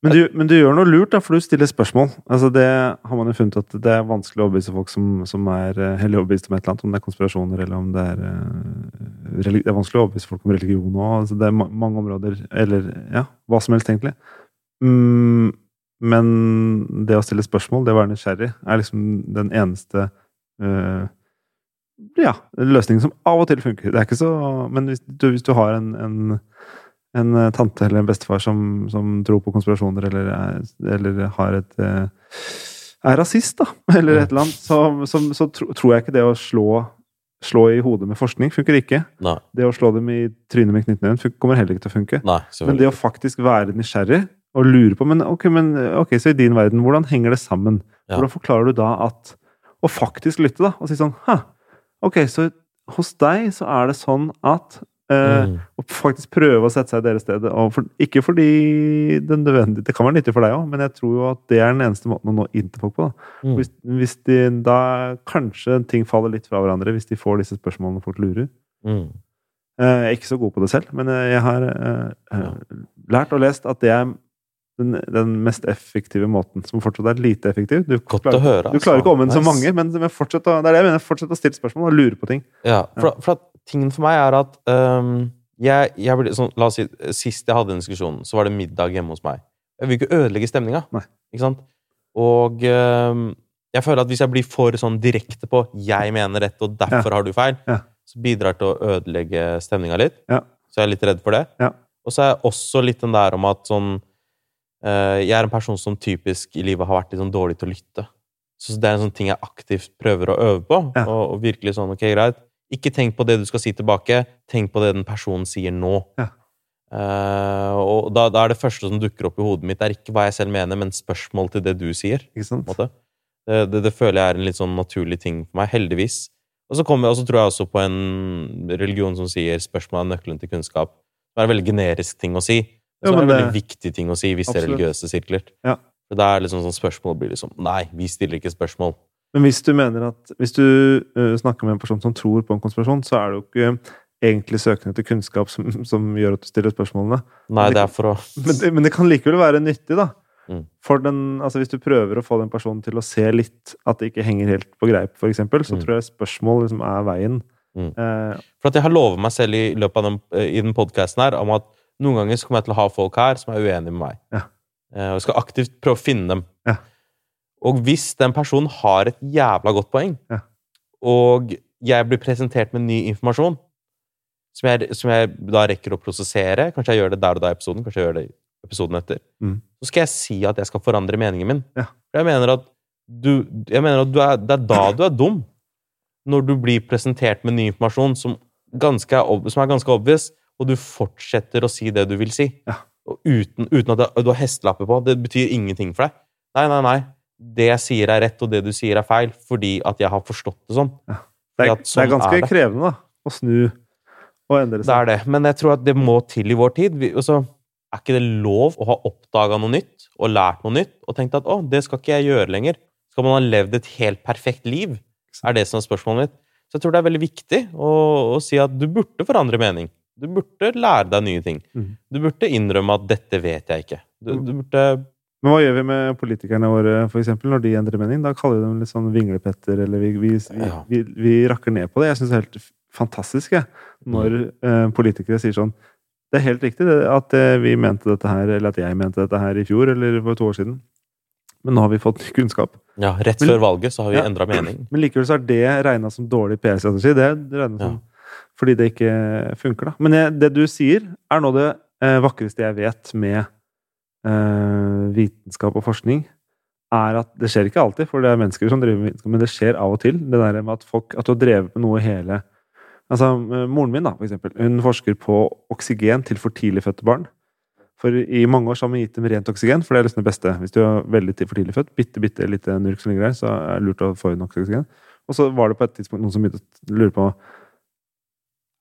Men du, men du gjør noe lurt, da, for du stiller spørsmål. Altså det har man jo funnet at det er vanskelig å overbevise folk som, som er eh, hellig overbevist om et eller annet, om det er konspirasjoner eller om det er eh, Det er vanskelig å overbevise folk om religion òg. Altså det er ma mange områder Eller ja, hva som helst, egentlig. Mm, men det å stille spørsmål, det å være nysgjerrig, er liksom den eneste eh, ja, løsningen som av og til funker. Det er ikke så Men hvis du, hvis du har en, en en eh, tante eller en bestefar som, som tror på konspirasjoner, eller, er, eller har et eh, er rasist, da, eller et eller annet, så, så, så tro, tror jeg ikke det å slå, slå i hodet med forskning funker ikke. Nei. Det å slå dem i trynet med knyttneven kommer heller ikke til å funke. Nei, Men det å faktisk være nysgjerrig og lure på men ok, men ok, så i din verden, hvordan henger det sammen? Ja. Hvordan forklarer du da at Å faktisk lytte, da, og si sånn Hæ, ok, så hos deg så er det sånn at Mm. og faktisk prøve å sette seg i deres sted. For, ikke fordi det, nødvendig, det kan være nyttig for deg òg, men jeg tror jo at det er den eneste måten å nå inn til folk på. Da. Mm. Hvis, hvis de, da kanskje ting faller litt fra hverandre, hvis de får disse spørsmålene folk lurer. Mm. Eh, Jeg er ikke så god på det selv, men eh, jeg har eh, eh, lært og lest at det er den, den mest effektive måten, som fortsatt er lite effektiv. Du Godt klarer, å høre. du klarer ikke å omvende så mange, men, men fortsett å, det er det jeg mener. Fortsett å stille spørsmål og lure på ting. Ja, for, for at tingen for meg er at um, jeg, jeg ble, sånn, La oss si, Sist jeg hadde en diskusjon, så var det middag hjemme hos meg. Jeg vil ikke ødelegge stemninga. Ikke sant? Og um, jeg føler at hvis jeg blir for sånn direkte på 'jeg mener dette, og derfor har du feil', Ja. så bidrar det til å ødelegge stemninga litt. Ja. Så jeg er litt redd for det. Ja. Og så er jeg også litt den der om at sånn uh, Jeg er en person som typisk i livet har vært litt sånn dårlig til å lytte. Så det er en sånn ting jeg aktivt prøver å øve på. Ja. Og, og virkelig sånn, ok, greit. Ikke tenk på det du skal si tilbake, tenk på det den personen sier nå. Ja. Uh, og da, da er det første som dukker opp i hodet mitt, det er ikke hva jeg selv mener, men spørsmål til det du sier. Det, det, det føler jeg er en litt sånn naturlig ting for meg, heldigvis. Og så, kommer, og så tror jeg også på en religion som sier 'spørsmål er nøkkelen til kunnskap'. Det er en veldig generisk ting å si. Det er det en veldig det- viktig ting å si hvis det er religiøse sirkler. Ja. Da er liksom sånn spørsmål blir liksom Nei, vi stiller ikke spørsmål. Men hvis du mener at Hvis du eh, snakker med en person som tror på en konspirasjon, så er det jo ikke egentlig søken etter kunnskap som, som gjør at du stiller spørsmålene. Nei, det- er for å Men det, men det kan likevel være nyttig, da. Mm. For den, altså Hvis du prøver å få den personen til å se litt at det ikke henger helt på greip, eksempel, så Mm. tror jeg spørsmål liksom er veien. Mm. Eh, For at jeg har lovet meg selv i løpet av den, eh, i den podcasten her om at noen ganger så kommer jeg til å ha folk her som er uenige med meg. Ja. Eh, Og jeg skal aktivt prøve å finne dem. Ja. Og hvis den personen har et jævla godt poeng, Ja. og jeg blir presentert med ny informasjon, som jeg, som jeg da rekker å prosessere Kanskje jeg gjør det der og da i episoden, kanskje jeg gjør det episoden etter. Mm. Så skal jeg si at jeg skal forandre meningen min. Ja. Jeg mener at, du, jeg mener at du er, det er da du er dum. Når du blir presentert med ny informasjon som, ganske, som er ganske obvious, og du fortsetter å si det du vil si. Ja. Uten, uten at du har hestelapper på. Det betyr ingenting for deg. Nei, nei, nei. Det jeg sier er rett, og det du sier er feil, fordi at jeg har forstått det sånn. Det er, sånn det sånn er ganske er det. krevende, da. Å snu og endre Det er det. Men jeg tror at det må til i vår tid. Vi, altså, er ikke det lov å ha oppdaga noe nytt og lært noe nytt og tenkt at å, det skal ikke jeg gjøre lenger? Skal man ha levd et helt perfekt liv? Er det som er spørsmålet mitt. Så jeg tror det er veldig viktig å, å si at du burde forandre mening. Du burde lære deg nye ting. Mm. Du burde innrømme at 'dette vet jeg ikke'. Du, du burde Men hva gjør vi med politikerne våre, for eksempel, når de endrer mening? Da kaller vi dem litt sånn vinglepetter, eller vi, vi, Ja. vi, vi rakker ned på det. Jeg syns det er helt fantastisk jeg, når eh, politikere sier sånn Det er helt riktig at eh, vi mente dette her, eller at jeg mente dette her i fjor, eller for to år siden. Men nå har vi fått ny kunnskap. Ja, rett Men- før valget så har vi Ja. endra mening. Men likevel så er det regna som dårlig PR-strategi. Det regnet som fordi det ikke funker, da. Men jeg, det du sier, er nå det eh, vakreste jeg vet med vitenskap og forskning. Er at det skjer ikke alltid, for det er mennesker som driver med vitenskap, men det skjer av og til. Det der med at folk At du har drevet med noe hele Altså, eh, moren min, da, for eksempel. Hun forsker på oksygen til for tidlig fødte barn. For i mange år så har man gitt dem rent oksygen, for det er liksom det beste. Hvis du er veldig for tidlig født, bitte, bitte lite nurk som ligger der, så er det lurt å få inn oksygen. Og så var det på et tidspunkt noen som begynte å lure på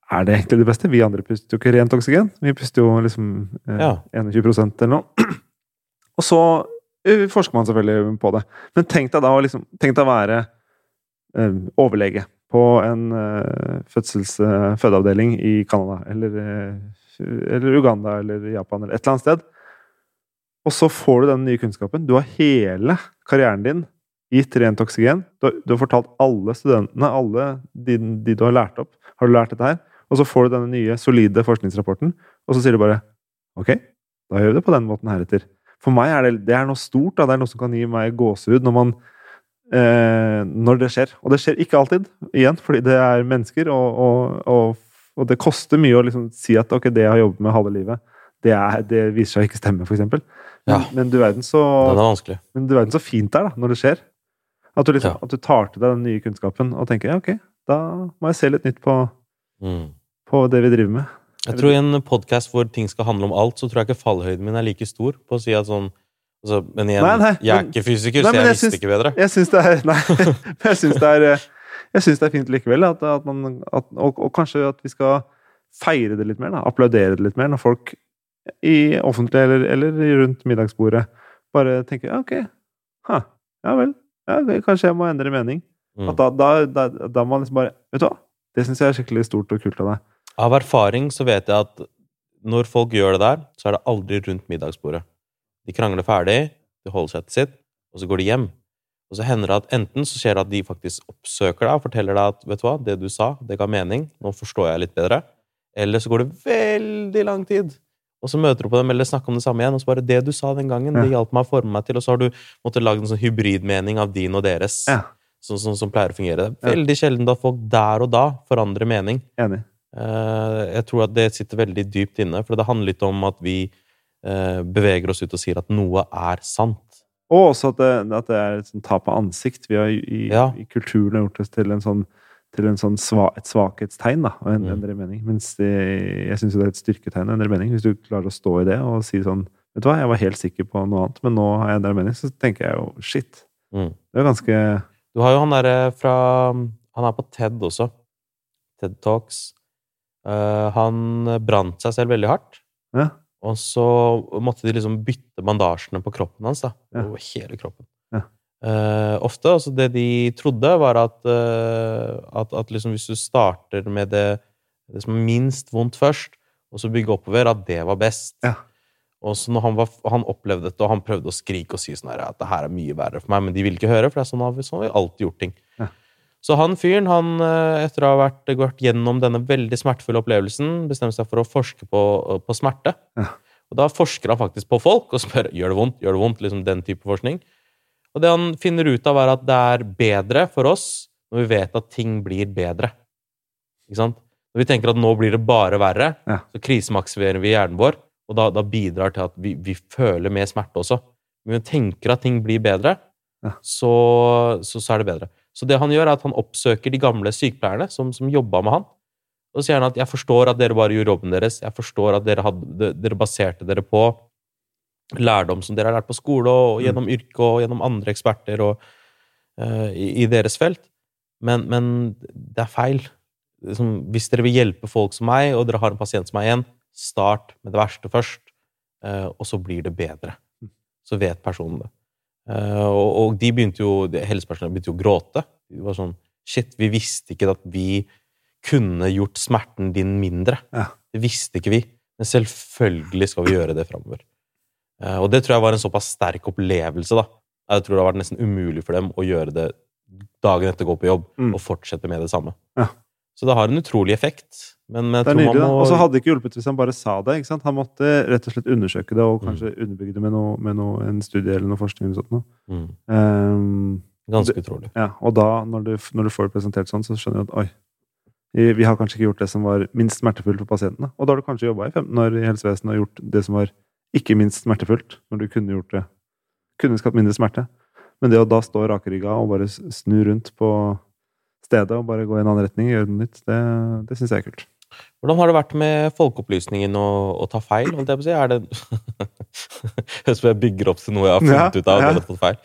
er det egentlig det beste? Vi andre puster jo ikke rent oksygen. Vi puster jo liksom eh, Ja. 21 eller noe. Og så eh, forsker man selvfølgelig på det. Men tenk deg da å liksom, være eh, overlege på en eh, fødsels, eh, fødeavdeling i Canada, eller, eh, eller Uganda, eller Japan, eller et eller annet sted. Og så får du den nye kunnskapen. Du har hele karrieren din gitt rent oksygen. Du har, du har fortalt alle studentene, alle de, de du har lært opp, har du lært dette her. Og så får du denne nye, solide forskningsrapporten, og så sier du bare OK, da gjør vi det på den måten heretter. For meg er det, det er noe stort. Da. Det er noe som kan gi meg gåsehud når man eh, når det skjer. Og det skjer ikke alltid, igjen, fordi det er mennesker, og, og, og, og det koster mye å liksom si at ok, det jeg har jobbet med halve livet, det, er, det viser seg ikke stemme, eksempel. Men, Ja. men du verden så men du verden så fint det er, da, når det skjer. At du, liksom, Ja. at du tar til deg den nye kunnskapen og tenker ja, ok, da må jeg se litt nytt på, Mm. På det vi driver med. Jeg tror I en podkast hvor ting skal handle om alt, så tror jeg ikke fallhøyden min er like stor på å si at sånn altså, Men igjen, Nei, nei, jeg er ikke fysiker, Nei, så jeg jeg visste syns- ikke bedre. Jeg syns det er Nei, jeg syns det er eh, synes det er fint likevel. At, at man, at, og, og kanskje at vi skal feire det litt mer. Da, applaudere det litt mer når folk i offentlig eller, eller rundt middagsbordet bare tenker ok, ha, ja vel, ja, kanskje jeg må endre mening. Mm. At da, da, da, da man liksom bare Vet du hva, det syns jeg er skikkelig stort og kult av deg. Av erfaring så vet jeg at når folk gjør det der, så er det aldri rundt middagsbordet. De krangler ferdig, de holder seg til sitt, og så går de hjem. Og så hender det at enten så skjer det at de faktisk oppsøker deg og forteller deg at vet du hva, det du sa, det ga mening, nå forstår jeg litt bedre. Eller så går det veldig lang tid, og så møter du på dem eller snakker om det samme igjen, og så bare det du sa den gangen, det hjalp meg å forme meg til, og så har du måttet lage en sånn hybridmening av din og deres, Ja. sånn som, som pleier å fungere. Det er veldig sjelden at folk der og da forandrer mening. Enig. Eh, Jeg tror at det sitter veldig dypt inne, for det handler litt om at vi eh, beveger oss ut og sier at noe er sant. Og også at det, at det er et sånn tap av ansikt. Vi har i, Ja. i kulturen gjort det til en sånn til en sånn sva, et svakhetstegn da, å endre Mm. mening. Mens det, jeg syns det er et styrketegn å endre mening. Hvis du klarer å stå i det og si sånn Vet du hva, jeg var helt sikker på noe annet, men nå har jeg endra mening. Så tenker jeg jo shit. Mm. Det er ganske Du har jo han derre fra Han er på TED også. TED Talks. Eh, han brant seg selv veldig hardt. Ja. Og så måtte de liksom bytte bandasjene på kroppen hans. da, Ja. Over hele kroppen. Ja. Uh, ofte, altså Det de trodde, var at, uh, at, at liksom hvis du starter med det, det som er minst vondt først, og så bygge oppover, at det var best. Ja. Og så når han, var, han opplevde dette, og han prøvde å skrike og si sånn her, at det her er mye verre for meg, men de ville ikke høre, for det er sånn sånn har vi alltid gjort ting. Så han fyren, han, eh, etter å ha vært, gått gjennom denne veldig smertefulle opplevelsen, bestemte seg for å forske på, på smerte. Ja. Og da forsker han faktisk på folk og spør gjør det vondt, gjør det vondt, liksom den type forskning. Og det han finner ut av, er at det er bedre for oss når vi vet at ting blir bedre. Ikke sant? Når vi tenker at nå blir det bare verre, Ja. så krisemaksimerer vi hjernen vår, og da, da bidrar til at vi, vi føler mer smerte også. Men vi tenker at ting blir bedre, Ja. så, så, så er det bedre. Så det han gjør, er at han oppsøker de gamle sykepleierne som, som jobba med han. Og så sier han at 'jeg forstår at dere bare gjorde jobben deres', 'jeg forstår at dere, hadde, dere baserte dere på lærdom som dere har lært på skole og gjennom yrke og gjennom andre eksperter og, uh, i, i deres felt', men, men det er feil. Som, hvis dere vil hjelpe folk som meg, og dere har en pasient som meg igjen, start med det verste først, uh, og så blir det bedre. Så vet personen det. Eh, og, og de begynte jo, helsepersonell begynte jo å gråte. Det var sånn Shit, vi visste ikke at vi kunne gjort smerten din mindre. Ja. Det visste ikke vi. Men selvfølgelig skal vi gjøre det framover. Eh, og det tror jeg var en såpass sterk opplevelse, da. Jeg tror det har vært nesten umulig for dem å gjøre det dagen etter å gå på jobb, Mm. og fortsette med det samme. Ja. Så det har en utrolig effekt. Men jeg Det er nydelig, må Og så hadde det ikke hjulpet hvis han bare sa det. ikke sant? Han måtte rett og slett undersøke det, Mm. og kanskje underbygge det med, noe, med noe, en studie eller noe forskning. eller sånt mm, Um, Ganske utrolig. ja, og da, når du, når du får det presentert sånn, så skjønner du at oi, vi, vi har kanskje ikke gjort det som var minst smertefullt for pasientene. Og da har du kanskje jobba i 15 år i helsevesenet og gjort det som var ikke minst smertefullt, når du kunne gjort det kunne skapt mindre smerte. Men det å da stå rakrygga og bare snu rundt på stedet og bare gå i en annen retning, gjøre noe nytt, det, det syns jeg er kult. Hvordan har det vært med folkeopplysningen og, å ta feil? holdt jeg på å si? Er det Høres ut som jeg bygger opp til noe jeg har funnet Ja, ut av. ja. fått feil.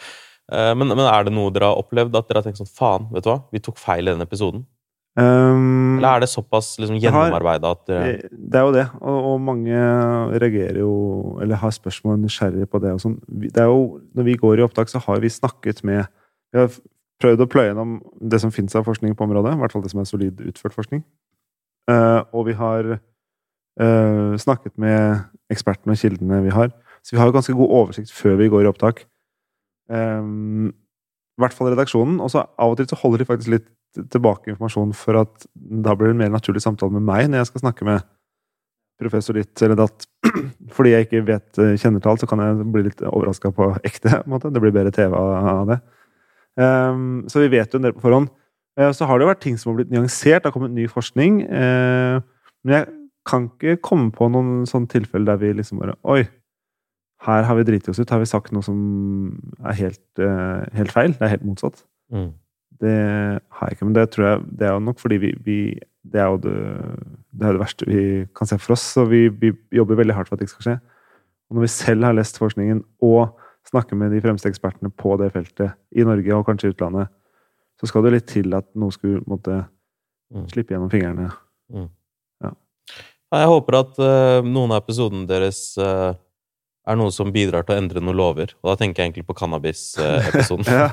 Eh, Men, men er det noe dere har opplevd at dere har tenkt sånn Faen, vet du hva? Vi tok feil i denne episoden. Um, Eller er det såpass liksom, gjennomarbeida at dere Det er jo det, og, og mange reagerer jo Eller har spørsmål nysgjerrige på det. og sånn. Det er jo, Når vi går i opptak, så har vi snakket med Vi har prøvd å pløye gjennom det som finnes av forskning på området. I hvert fall det som er solid utført forskning. Eh, og vi har eh, snakket med ekspertene og kildene vi har. Så vi har jo ganske god oversikt før vi går i opptak. Um, I hvert fall redaksjonen. Og så av og til så holder de faktisk litt tilbake informasjon for at da blir det en mer naturlig samtale med meg når jeg skal snakke med professor ditt eller datt. Fordi jeg ikke vet eh, alt, så kan jeg bli litt overraska på ekte. på. Det blir bedre TV av det. Um, så vi vet jo en del på forhånd. Uh, så har det jo vært ting som har blitt nyansert. Det har kommet ny forskning. Uh, men jeg kan ikke komme på noen sånne tilfeller der vi liksom bare Oi, her har vi driti oss ut. Har vi sagt noe som er helt, uh, helt feil? Det er helt motsatt. mm. Det har jeg ikke, men det tror jeg det er jo nok fordi vi, vi Det er jo det, det, er det verste vi kan se for oss, så vi, vi jobber veldig hardt for at det ikke skal skje. Og når vi selv har lest forskningen og snakker med de fremste ekspertene på det feltet i Norge og kanskje i utlandet, så skal det litt til at noe skulle måtte Mm. slippe gjennom fingrene. Ja, Jeg håper at uh, noen av episodene deres uh, er noe som bidrar til å endre noen lover. Og da tenker jeg egentlig på cannabis-episoden. Ja,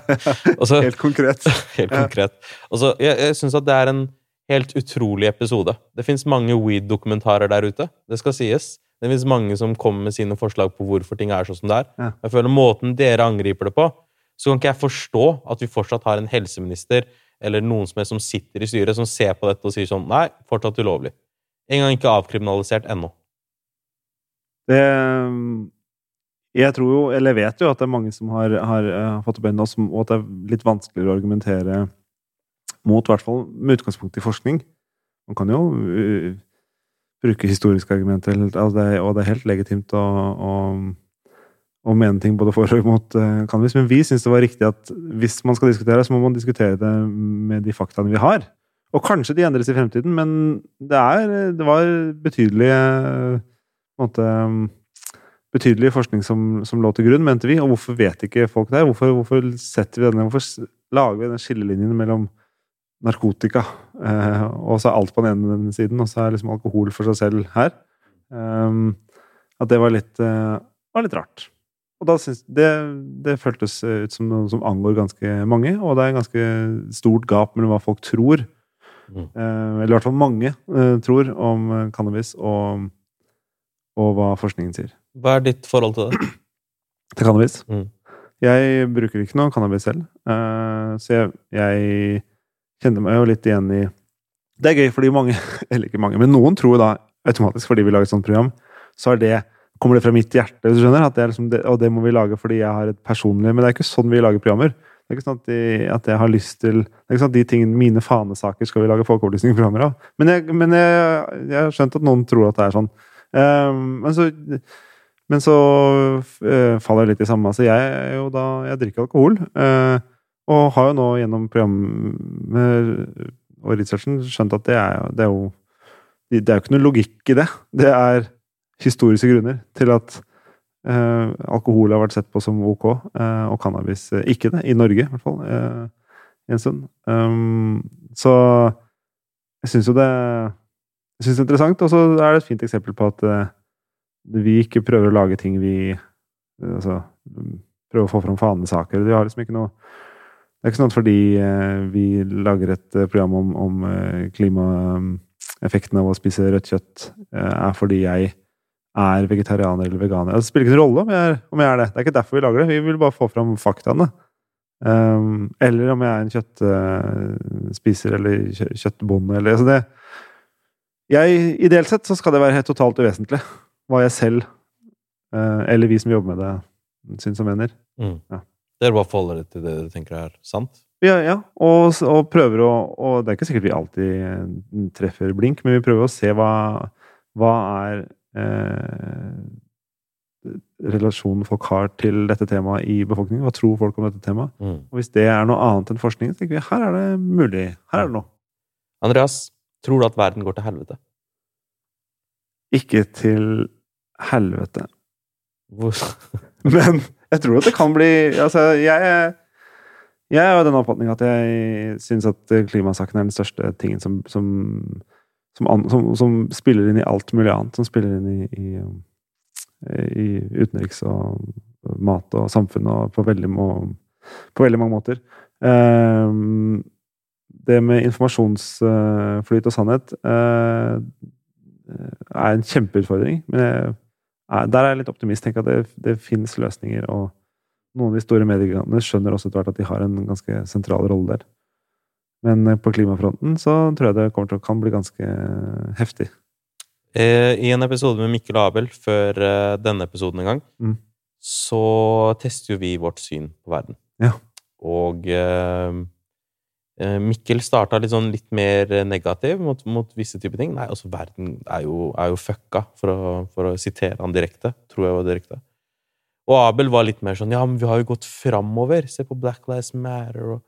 Og Helt konkret. Helt Ja. konkret. Altså, jeg jeg syns at det er en helt utrolig episode. Det fins mange weed-dokumentarer der ute. Det skal sies. Det fins mange som kommer med sine forslag på hvorfor ting er sånn som det er. Ja. Jeg føler Måten dere angriper det på, så kan ikke jeg forstå at vi fortsatt har en helseminister eller noen som, er, som sitter i styret, som ser på dette og sier sånn Nei, fortsatt ulovlig. En gang ikke avkriminalisert ennå. Det Jeg tror jo, eller vet jo, at det er mange som har, har eh, fått opp øynene, og at det er litt vanskeligere å argumentere mot, i hvert fall med utgangspunkt i forskning. Man kan jo bruke historiske argumenter, altså og det er helt legitimt å, å, å mene ting både for og imot uh, cannabis, men vi syns det var riktig at hvis man skal diskutere, så må man diskutere det med de faktaene vi har. Og kanskje de endres i fremtiden, men det, er, det var betydelige måte, betydelig forskning som, som lå til grunn, mente vi. Og hvorfor vet ikke folk det? Hvorfor, hvorfor vi denne, hvorfor lager vi den skillelinjen mellom narkotika eh, og så er alt på den ene siden, og så er liksom alkohol for seg selv her? Um, at det var litt, eh, var litt rart. Og da syns det, det føltes ut som noe som angår ganske mange, og det er en ganske stort gap mellom hva folk tror, Mm. eh, eller i hvert fall mange eh, tror, om eh, cannabis og, og hva forskningen sier. Hva er ditt forhold til det? Til cannabis? Mm. Jeg bruker ikke noe cannabis selv, eh, så jeg, jeg kjenner meg jo litt igjen i Det er gøy fordi mange, eller ikke mange, men noen tror da automatisk fordi vi lager et sånt program, så er det kommer det fra mitt hjerte, hvis du skjønner? At det er liksom det, og det må vi lage fordi jeg har et personlig Men det er ikke sånn vi lager programmer. Det er ikke sånn at, de, at jeg har lyst til det er ikke sånn at de tingene, Mine fanesaker skal vi lage folkeopplysningsprogrammer av. Men, jeg, men jeg, jeg, har skjønt at noen tror at det er sånn. Um, men så, men så uh, faller jeg litt i samme. Altså, jeg jo da Jeg drikker alkohol. Uh, og har jo nå gjennom programmet og researchen skjønt at det er, det er jo Det er jo ikke noe logikk i det. Det er historiske grunner til at eh, alkohol har vært sett på som ok, eh, og cannabis uh, ikke det. I Norge, i hvert fall. en stund. Um, så jeg syns jo det jeg synes det er interessant, og så er det et fint eksempel på at vi ikke prøver å lage ting vi Altså prøver å få fram fanesaker. Vi har liksom ikke noe Det er ikke sånn at fordi vi lager et program om, om klimaeffekten av å spise rødt kjøtt, er fordi jeg er vegetarianer eller veganer. Det spiller ikke noen rolle om jeg, er, om jeg, er, det. Det er ikke derfor vi lager det. Vi vil bare få fram faktaene. Um, eller om jeg er en kjøttspiser eller kjøttbonde eller altså det jeg, Ideelt sett så skal det være helt totalt uvesentlig hva jeg selv, uh, eller vi som jobber med det, syns og mener. Mm. Ja. Dere bare forholder dere til det du tenker er sant? Ja, ja. Og, og, prøver å Og det er ikke sikkert vi alltid treffer blink, men vi prøver å se hva, hva er eh, relasjonen folk har til dette temaet i befolkningen. Hva tror folk om dette temaet? Mm. Og hvis det er noe annet enn forskning, så tenker vi her er det mulig. Her er det noe. Andreas, tror du at verden går til helvete? Ikke til helvete. Hvor? Men jeg tror at det kan bli Altså, jeg jeg er av den oppfatning at jeg syns at klimasaken er den største tingen som, som som, som, som, spiller inn i alt mulig annet. Som spiller inn i, i, i utenriks og mat og samfunn og på veldig, må, på veldig mange måter. Um, det med informasjonsflyt og sannhet uh, er en kjempeutfordring. Men jeg, der er jeg litt optimist. Tenk at det, det finnes løsninger. Og noen av de store mediegigantene skjønner også etter hvert at de har en ganske sentral rolle der. Men eh, på klimafronten så tror jeg det kommer til å kan bli ganske eh, heftig. Eh, I en episode med Mikkel Abel før denne episoden en gang, mm. så tester jo vi vårt syn på verden. Ja. Og eh, Mikkel starta litt sånn litt mer negativ mot, mot visse typer ting. Nei, altså, verden er jo, er jo fucka, for å, for å, sitere han direkte. Tror jeg var direkte. Og Abel var litt mer sånn Ja, men vi har jo gått framover. Se på Black Lives Matter og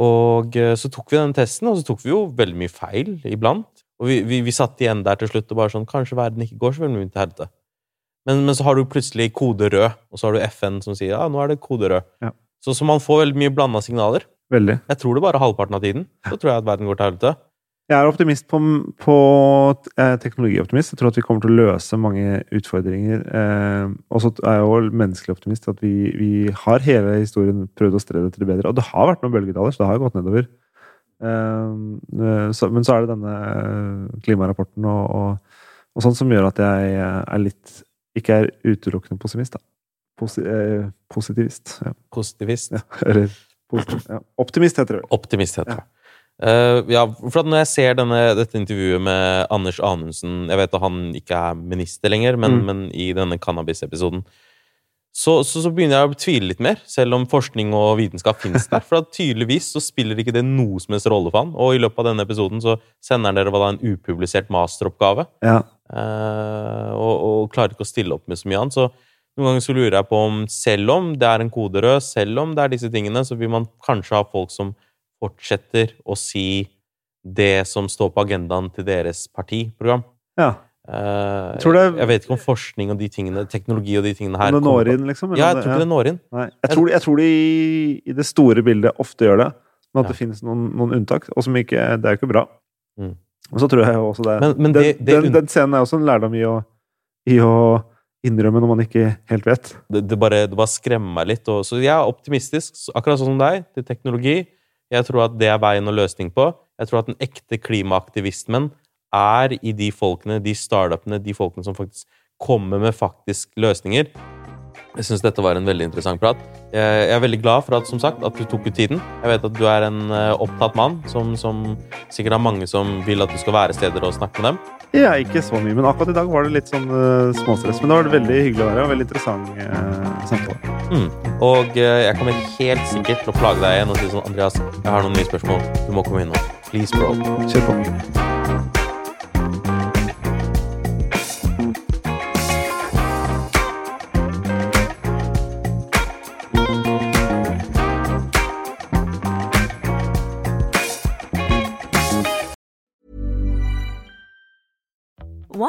og eh, så tok vi den testen, og så tok vi jo veldig mye feil iblant. Og vi, vi, vi satt igjen der til slutt og bare sånn Kanskje verden ikke går så veldig mye til helvete. Men, men, så har du plutselig kode rød, og så har du FN som sier ja, nå er det kode rød. Ja. Så, så, man får veldig mye blanda signaler. Veldig. Jeg tror det bare halvparten av tiden. Så tror jeg at verden går til helvete. Jeg er optimist på, på eh, teknologioptimist. Jeg tror at vi kommer til å løse mange utfordringer. Eh, og så er jeg jo menneskelig optimist. At vi, vi, har hele historien prøvd å streve etter det bedre. Og det har vært noen bølgedaler, så det har gått nedover. Eh, så, men så er det denne klimarapporten og, og, og sånn som gjør at jeg er litt Ikke er utelukkende pessimist, da. Posi, eh, positivist. Ja. Positivist? Ja, eller positiv, ja. Optimist heter det. Optimist heter det. Uh, ja, for Når jeg ser denne, dette intervjuet med Anders Anundsen Jeg vet at han ikke er minister lenger, men, mm. men i denne cannabis-episoden så, så, så, begynner jeg å tvile litt mer, selv om forskning og vitenskap finnes der. For tydeligvis så spiller ikke det noe som helst rolle for han. Og i løpet av denne episoden så sender han dere hva da en upublisert masteroppgave. Ja. Uh, og, og, klarer ikke å stille opp med så mye annet. Så noen ganger så lurer jeg på om selv om det er en koderød, selv om det er disse tingene, så vil man kanskje ha folk som fortsetter å si det som står på agendaen til deres partiprogram. Ja. Uh, jeg, jeg, vet ikke om forskning og de tingene, teknologi og de tingene her Om det når inn, liksom? Ja, jeg tror ikke det når inn. Nei. Jeg, tror, jeg tror de i det store bildet ofte gjør det, men at ja. det finnes noen, noen, unntak. Og som ikke Det er jo ikke bra. Mm. Og så tror jeg også det, men, men det, det den, den, scenen er også en lærdom i å, i å innrømme når man ikke helt vet. Det, det, bare, det bare skremmer meg litt. Og, så jeg er optimistisk, akkurat sånn som deg, til teknologi. Jeg tror at det er veien og løsning på. Jeg tror at den ekte klimaaktivismen er i de folkene, de startupene, de folkene som faktisk kommer med faktisk løsninger. Jeg syns dette var en veldig interessant prat. Jeg er veldig glad for at, som sagt, at du tok ut tiden. Jeg vet at du er en eh, opptatt mann som, som sikkert har mange som vil at du skal være steder og snakke med dem. Ja, ikke så mye, men akkurat i dag var det litt sånn uh, småstress. Men det var veldig hyggelig å være og veldig interessant uh, samtale. Mm. Og uh, jeg kommer helt sikkert til å plage deg igjen og si sånn Andreas, jeg har noen nye spørsmål. Du må komme inn nå. Please, bro. Kjør på.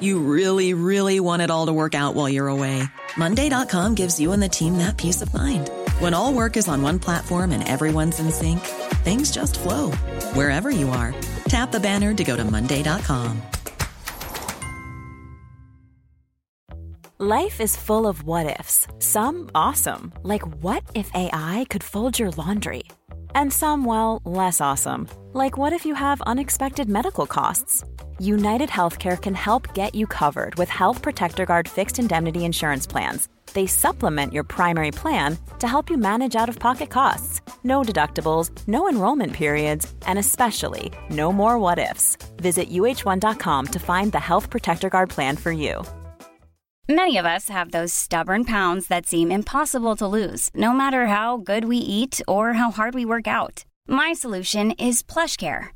You really, really want it all to work out while you're away. Monday.com gives you and the team that peace of mind. When all work is on one platform and everyone's in sync, things just flow wherever you are. Tap the banner to go to Monday.com. Life is full of what ifs. Some awesome, like what if AI could fold your laundry? And some, well, less awesome, like what if you have unexpected medical costs? United Healthcare can help get you covered with Health Protector Guard fixed indemnity insurance plans. They supplement your primary plan to help you manage out of pocket costs. No deductibles, no enrollment periods, and especially no more what ifs. Visit uh1.com to find the Health Protector Guard plan for you. Many of us have those stubborn pounds that seem impossible to lose, no matter how good we eat or how hard we work out. My solution is PlushCare.